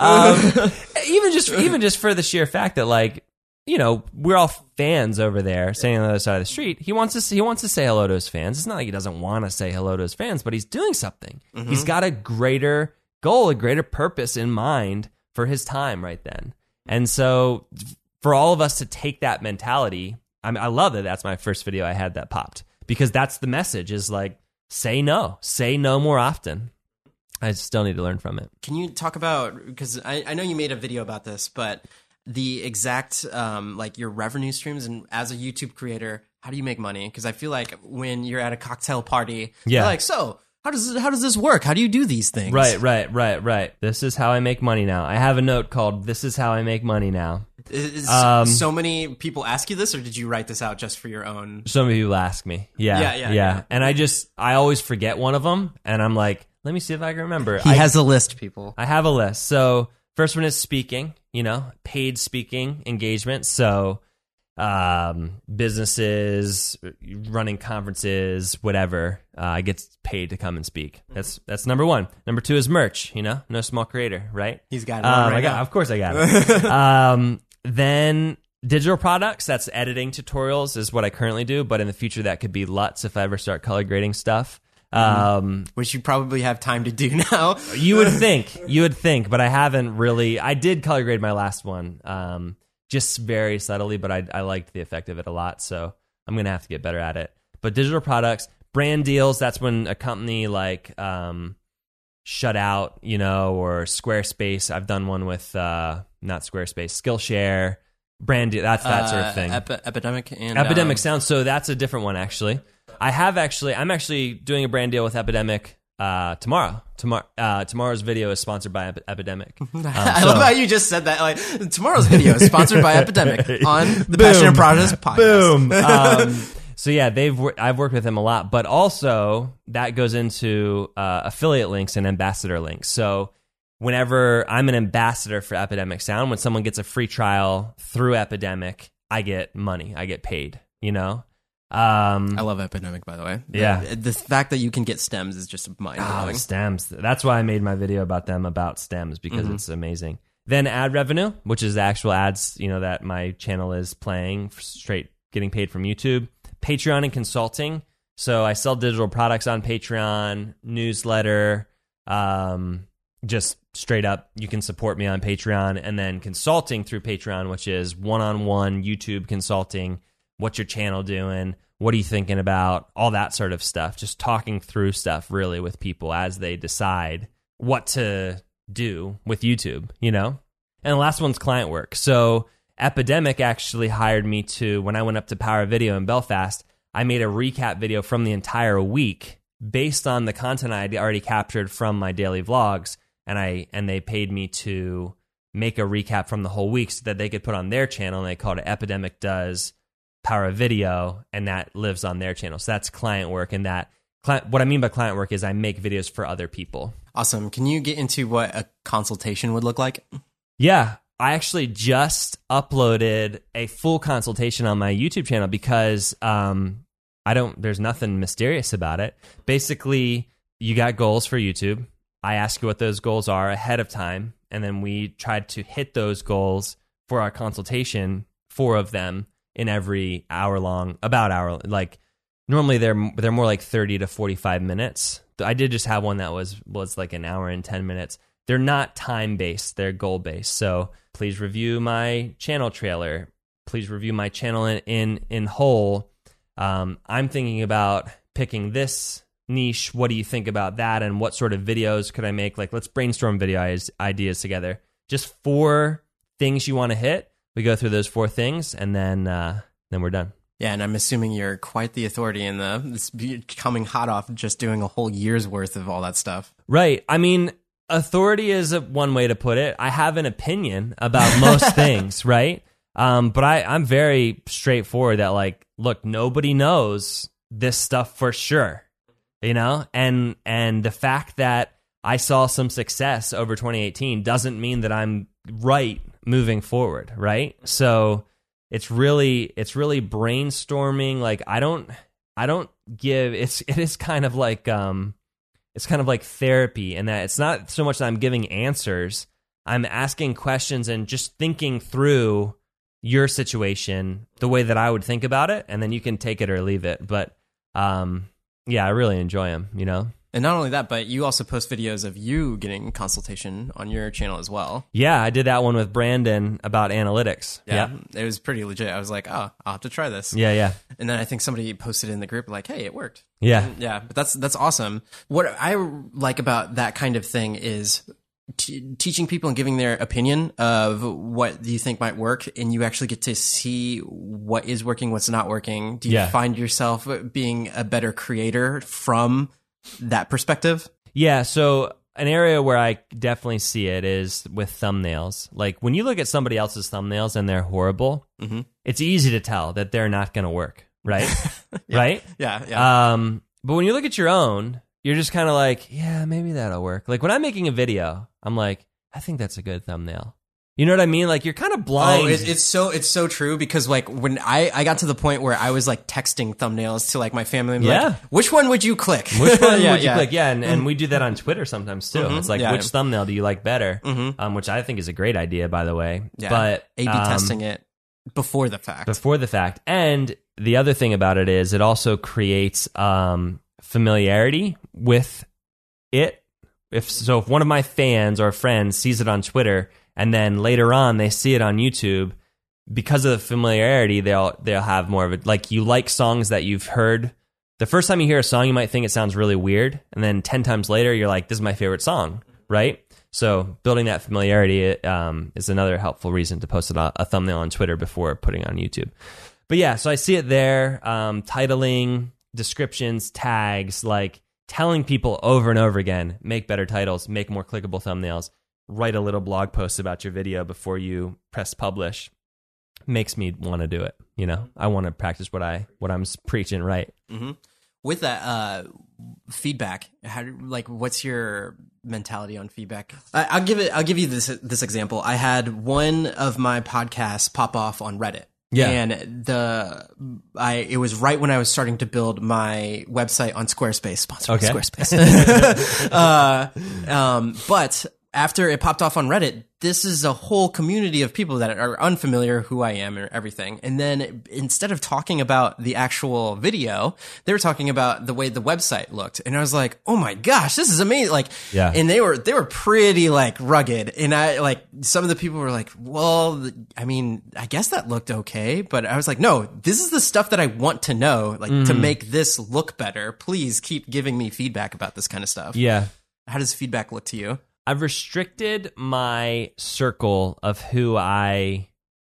um, even just even just for the sheer fact that like you know we're all fans over there standing on the other side of the street he wants to he wants to say hello to his fans it's not like he doesn't want to say hello to his fans but he's doing something he's got a greater goal a greater purpose in mind for his time right then and so for all of us to take that mentality I, mean, I love that that's my first video i had that popped because that's the message is like say no say no more often i still need to learn from it Can you talk about because I, I know you made a video about this, but the exact um, like your revenue streams and as a YouTube creator, how do you make money? Because I feel like when you're at a cocktail party, Yeah. you're like, so how does how does this work? How do you do these things? Right, right, right, right. This is how I make money now. I have a note called "This is how I make money now." Is, Um, so many people ask you this, or did you write this out just for your own? Some of you ask me, yeah, Yeah, yeah, yeah. and I just I always forget one of them, and I'm like, let me see if I can remember. He I, has a list, people. I have a list. So first one is speaking. You know, paid speaking engagement. So um, businesses running conferences, whatever. Uh, I get paid to come and speak. That's that's number one. Number two is merch. You know, no small creator, right? He's got it Um, right I got, now. of course, I got it. um, then digital products. That's editing tutorials is what I currently do. But in the future, that could be LUTs if I ever start color grading stuff. Um, Which you probably have time to do now. you would think, you would think, but I haven't really. I did color grade my last one, um, just very subtly, but I, I liked the effect of it a lot. So I'm gonna have to get better at it. But digital products, brand deals. That's when a company like um, Shut Out, you know, or Squarespace. I've done one with uh, not Squarespace, Skillshare, brand deal. That's that sort Uh, of thing. Epi- epidemic and Epidemic um, sounds so that's a different one actually. I have actually I'm actually doing a brand deal with Epidemic uh, tomorrow. Tomorrow uh, tomorrow's video is sponsored by Epi- Epidemic. Um, I so- love how you just said that. Like tomorrow's video is sponsored by Epidemic on the Passion and Progress podcast. Boom. um, so yeah, they've wor- I've worked with them a lot, but also that goes into uh, affiliate links and ambassador links. So whenever I'm an ambassador for Epidemic Sound, when someone gets a free trial through Epidemic, I get money. I get paid. You know. Um, I love Epidemic, by the way. Yeah. the, the fact that you can get stems is just mind Oh, blowing. stems. That's why I made my video about them about stems because Mm-hmm. it's amazing. Then ad revenue, which is the actual ads, you know, that my channel is playing straight getting paid from YouTube. Patreon and consulting. So I sell digital products on Patreon, newsletter, um, just straight up you can support me on Patreon and then consulting through Patreon, which is one-on-one YouTube consulting. What's your channel doing? what are you thinking about? All that sort of stuff. Just talking through stuff really with people as they decide what to do with YouTube, you know? And the last one's client work. So Epidemic actually hired me to, when I went up to Power Video in Belfast, I made a recap video from the entire week based on the content I had already captured from my daily vlogs. And I, and they paid me to make a recap from the whole week so that they could put on their channel. And they called it Epidemic Does Power of Video, and that lives on their channel. So that's client work, and that what I mean by client work is I make videos for other people. Awesome. Can you get into what a consultation would look like? Yeah, I actually just uploaded a full consultation on my YouTube channel because um, I don't. There's nothing mysterious about it. Basically, you got goals for YouTube. I ask you what those goals are ahead of time, and then we tried to hit those goals for our consultation. Four of them in every hour long, about hour like normally they're they're more like 30 to 45 minutes. I did just have one that was was like an hour and 10 minutes. They're not time based, they're goal based. So please review my channel trailer. Please review my channel in in, in whole. Um, I'm thinking about picking this niche. What do you think about that? And what sort of videos could I make? Like, let's brainstorm video ideas together. Just four things you want to hit. We go through those four things, and then uh, then we're done. Yeah, and I'm assuming you're quite the authority in the this coming hot off just doing a whole year's worth of all that stuff. Right. I mean, authority is a, one way to put it. I have an opinion about most things, right? Um, but I, I'm very straightforward that like, look, nobody knows this stuff for sure, you know, and and the fact that I saw some success over 2018 doesn't mean that I'm right moving forward, right? So it's really it's really brainstorming. Like i don't i don't give it's it is kind of like um it's kind of like therapy and that it's not so much that i'm giving answers. I'm asking questions and just thinking through your situation the way that i would think about it and then you can take it or leave it. But um yeah i really enjoy them you know and not only that, but you also post videos of you getting consultation on your channel as well. Yeah, I did that one with Brandon about analytics. Yeah, it was pretty legit. I was like, oh, I'll have to try this. Yeah, yeah. And then I think somebody posted in the group like, hey, it worked. Yeah, and yeah. But that's that's awesome. What I like about that kind of thing is T- teaching people and giving their opinion of what you think might work and you actually get to see what is working what's not working do you Yeah. find yourself being a better creator from that perspective Yeah, so an area where I definitely see it is with thumbnails. Like when you look at somebody else's thumbnails and they're horrible, Mhm. it's easy to tell that they're not going to work, right? Right? yeah yeah Um, but when you look at your own, you're just kind of like, yeah, maybe that'll work. Like when I'm making a video, I'm like, I think that's a good thumbnail. You know what I mean? Like you're kind of blind. Oh, it, it's so it's so true because like when I I got to the point where I was like texting thumbnails to like my family, and Yeah. like, which one would you click? Which one yeah, would you yeah. click? Yeah, and, and we do that on Twitter sometimes too. It's like, yeah. which thumbnail do you like better? Um, which I think is a great idea, by the way. Yeah. But A/B um, testing it before the fact. before the fact. And the other thing about it is it also creates um, familiarity with it. If so, if one of my fans or friends sees it on Twitter and then later on they see it on YouTube, because of the familiarity, they'll they'll have more of it. Like you like songs that you've heard. The first time you hear a song, you might think it sounds really weird, and then ten times later, you're like, "This is my favorite song," right? So building that familiarity um, is another helpful reason to post a, a thumbnail on Twitter before putting it on YouTube. But yeah, so I see it there, um, titling, descriptions, tags, like telling people over and over again, make better titles, make more clickable thumbnails, write a little blog post about your video before you press publish makes me want to do it. You know, I want to practice what I what I'm preaching. Right? With that uh, feedback, how do, like what's your mentality on feedback? I, I'll give it. I'll give you this this example. I had one of my podcasts pop off on Reddit. Yeah. and the I it was right when I was starting to build my website on Squarespace, sponsored Okay. by Squarespace. uh, um, but after it popped off on Reddit, this is a whole community of people that are unfamiliar who I am and everything. And then instead of talking about the actual video, they were talking about the way the website looked. And I was like, "Oh my gosh, this is amazing." Like Yeah. and they were they were pretty like rugged. And I like some of the people were like, "Well, I mean, I guess that looked okay." But I was like, "No, this is the stuff that I want to know, like to Mm-hmm. make this look better. Please keep giving me feedback about this kind of stuff." Yeah. How does feedback look to you? I've restricted my circle of who I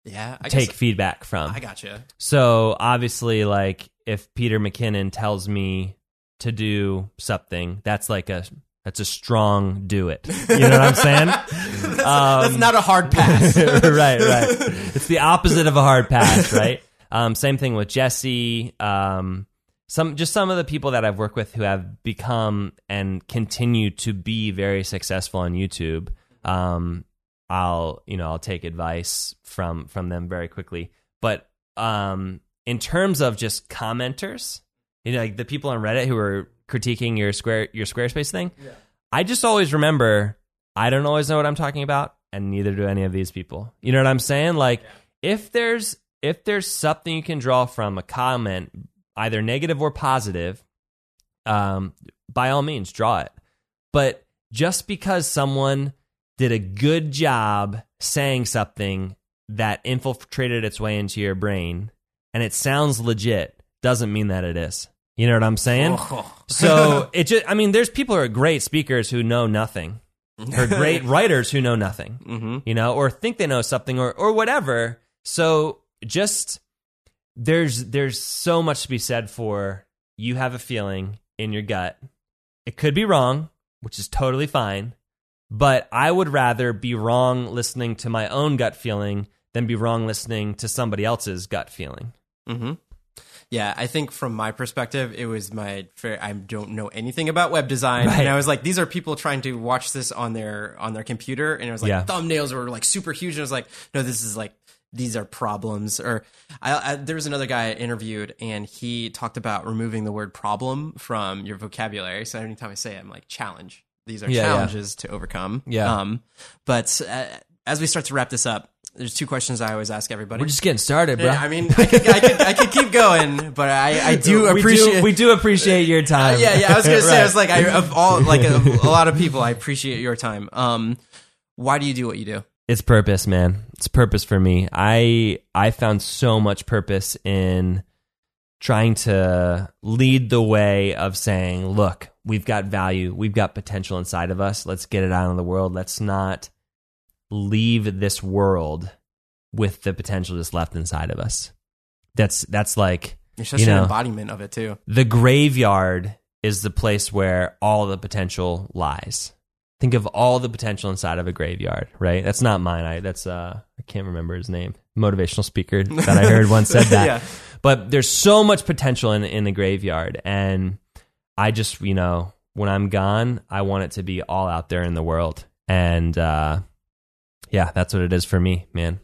Yeah, I take guess feedback from. I gotcha. So obviously, like if Peter McKinnon tells me to do something, that's like a that's a strong do it. You know what I'm saying? That's not a hard pass. right, right. It's the opposite of a hard pass, right? Um, same thing with Jesse. Um, some just some of the people that I've worked with who have become and continue to be very successful on YouTube. Um, I'll you know I'll take advice from from them very quickly. But um, in terms of just commenters, you know, like the people on Reddit who are critiquing your square your Squarespace thing, I just always remember I don't always know what I'm talking about, and neither do any of these people. You know what I'm saying? Like if there's if there's something you can draw from a comment, either negative or positive, um, by all means draw it. But just because someone did a good job saying something that infiltrated its way into your brain and it sounds legit doesn't mean that it is. You know what I'm saying? Oh. So it just, I mean, there's people who are great speakers who know nothing, or great writers who know nothing, hmm you know, or think they know something or, or whatever. So just, there's, there's so much to be said for you have a feeling in your gut. It could be wrong, which is totally fine. But I would rather be wrong listening to my own gut feeling than be wrong listening to somebody else's gut feeling. hmm Yeah, I think from my perspective, it was my fair. I don't know anything about web design, Right. and I was like, these are people trying to watch this on their on their computer, and it was like Yeah. thumbnails were like super huge, and I was like, no, this is like these are problems. Or I, I, there was another guy I interviewed, and he talked about removing the word problem from your vocabulary. So anytime I say it, I'm like challenge. These are Yeah, yeah. challenges to overcome. Yeah. Um, but uh, as we start to wrap this up, there's two questions I always ask everybody. We're just getting started, bro. Yeah, I mean, I could, I could, I could keep going, but I, I do we appreciate. do, we do appreciate your time. yeah, yeah. I was gonna say, I was like, I, of all, like a, a lot of people, I appreciate your time. Um, why do you do what you do? It's purpose, man. It's purpose for me. I I found so much purpose in trying to lead the way of saying, look, we've got value, we've got potential inside of us. Let's get it out in the world. Let's not leave this world with the potential just left inside of us. That's that's like You're such You an know. embodiment of it too. the graveyard is the place where all the potential lies. Think of all the potential inside of a graveyard, right? That's not mine. I that's uh I can't remember his name. Motivational speaker that I heard once said that. Yeah. But there's so much potential in in the graveyard and I just, you know, when I'm gone, I want it to be all out there in the world. And uh yeah, that's what it is for me, man.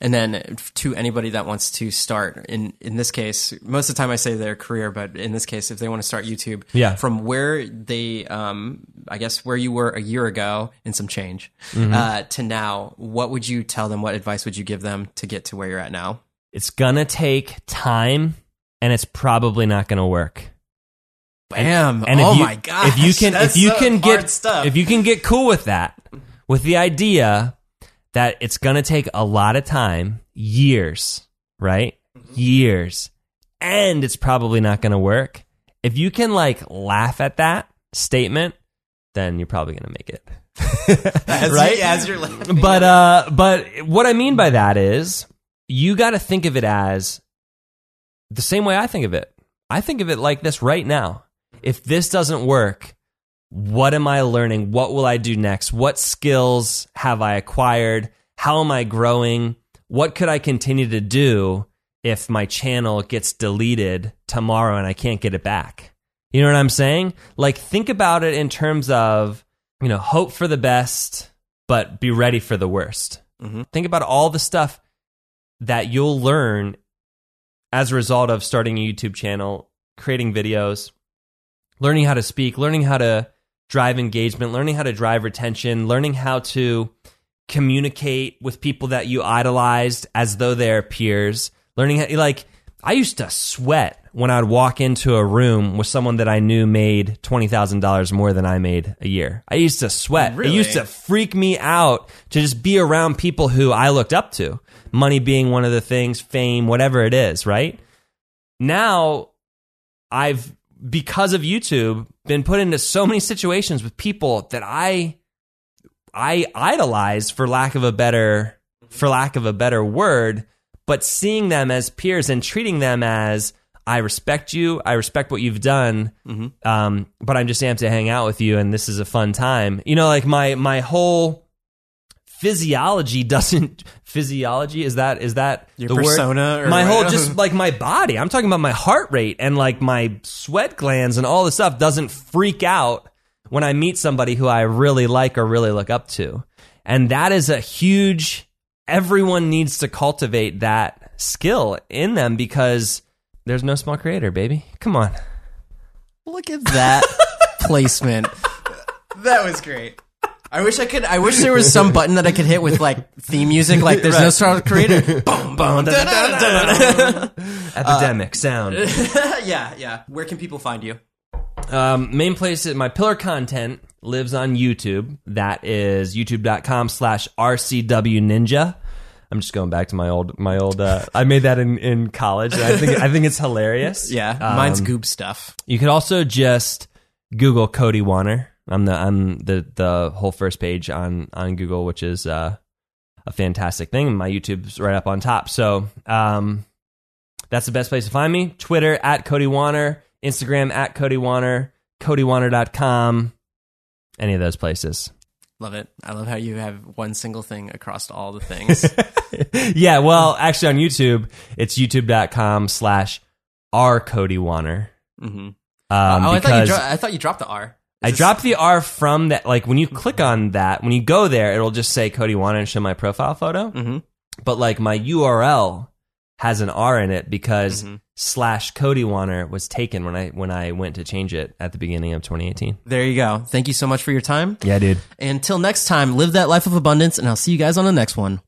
And then to anybody that wants to start, in in this case, most of the time I say their career, but in this case, if they want to start YouTube, Yeah. from where they, um, I guess where you were a year ago and some change, Mm-hmm. uh, to now, what would you tell them? What advice would you give them to get to where you're at now? It's gonna take time and it's probably not gonna work. Bam! And oh you, my god! If you can, if you can get, stuff. if you can get cool with that, with the idea that it's gonna take a lot of time, years, right? Years, and it's probably not gonna work. If you can like laugh at that statement, then you're probably gonna make it, as right? You, as you're laughing. but uh but what i mean by that is you got to think of it as the same way i think of it i think of it like this right now if this doesn't work what am i learning? What will i do next? What skills have i acquired? How am i growing? What could i continue to do if my channel gets deleted tomorrow and i can't get it back? You know what i'm saying? Like think about it in terms of you know hope for the best but be ready for the worst. Mhm. Think about all the stuff that you'll learn as a result of starting a YouTube channel, creating videos, learning how to speak, learning how to drive engagement, learning how to drive retention, learning how to communicate with people that you idolized as though they're peers, learning how, like, I used to sweat when I'd walk into a room with someone that I knew made $20,000 more than I made a year. I used to sweat. Really? It used to freak me out to just be around people who I looked up to. Money being one of the things, fame, whatever it is, right? Now I've because of YouTube been put into so many situations with people that I I idolize for lack of a better for lack of a better word, but seeing them as peers and treating them as I respect you, I respect what you've done, um, but I'm just amped to hang out with you, and this is a fun time. You know, like my my whole physiology doesn't physiology is that is that Your the word? persona or my whole just like my body i'm talking about my heart rate and like my sweat glands and all this stuff doesn't freak out when i meet somebody who i really like or really look up to and that is a huge everyone needs to cultivate that skill in them because there's no small creator baby come on Look at that placement. That was great. I wish I could. I wish there was some button that I could hit with like theme music. Like there's no star creator. boom, boom, epidemic sound yeah, yeah. Where can people find you? Um, main place is my pillar content lives on YouTube. That is youtube.com slash RCW Ninja. I'm just going back to my old, my old, uh, I made that in, in college. And I think, I think it's hilarious. Yeah, Um, mine's goob stuff. You could also just Google Cody Warner. I'm the, I'm the, the whole first page on, on Google, which is, uh, a fantastic thing. My YouTube's right up on top. So, um, that's the best place to find me. Twitter at Cody Warner, Instagram at Cody Warner, CodyWarner.com, any of those places. Love it. I love how you have one single thing across all the things. yeah, well, actually on YouTube, it's youtube.com slash R Cody Warner. hmm Um, oh, I thought you I thought you dropped the R. I dropped the R from that. Like when you click on that, when you go there, it'll just say Cody Warner and show my profile photo. Mhm. But like my URL has an R in it because Mm-hmm. slash Cody Warner was taken when I when I went to change it at the beginning of 2018. There you go. Thank you so much for your time. Yeah, dude. Until next time, live that life of abundance, and I'll see you guys on the next one.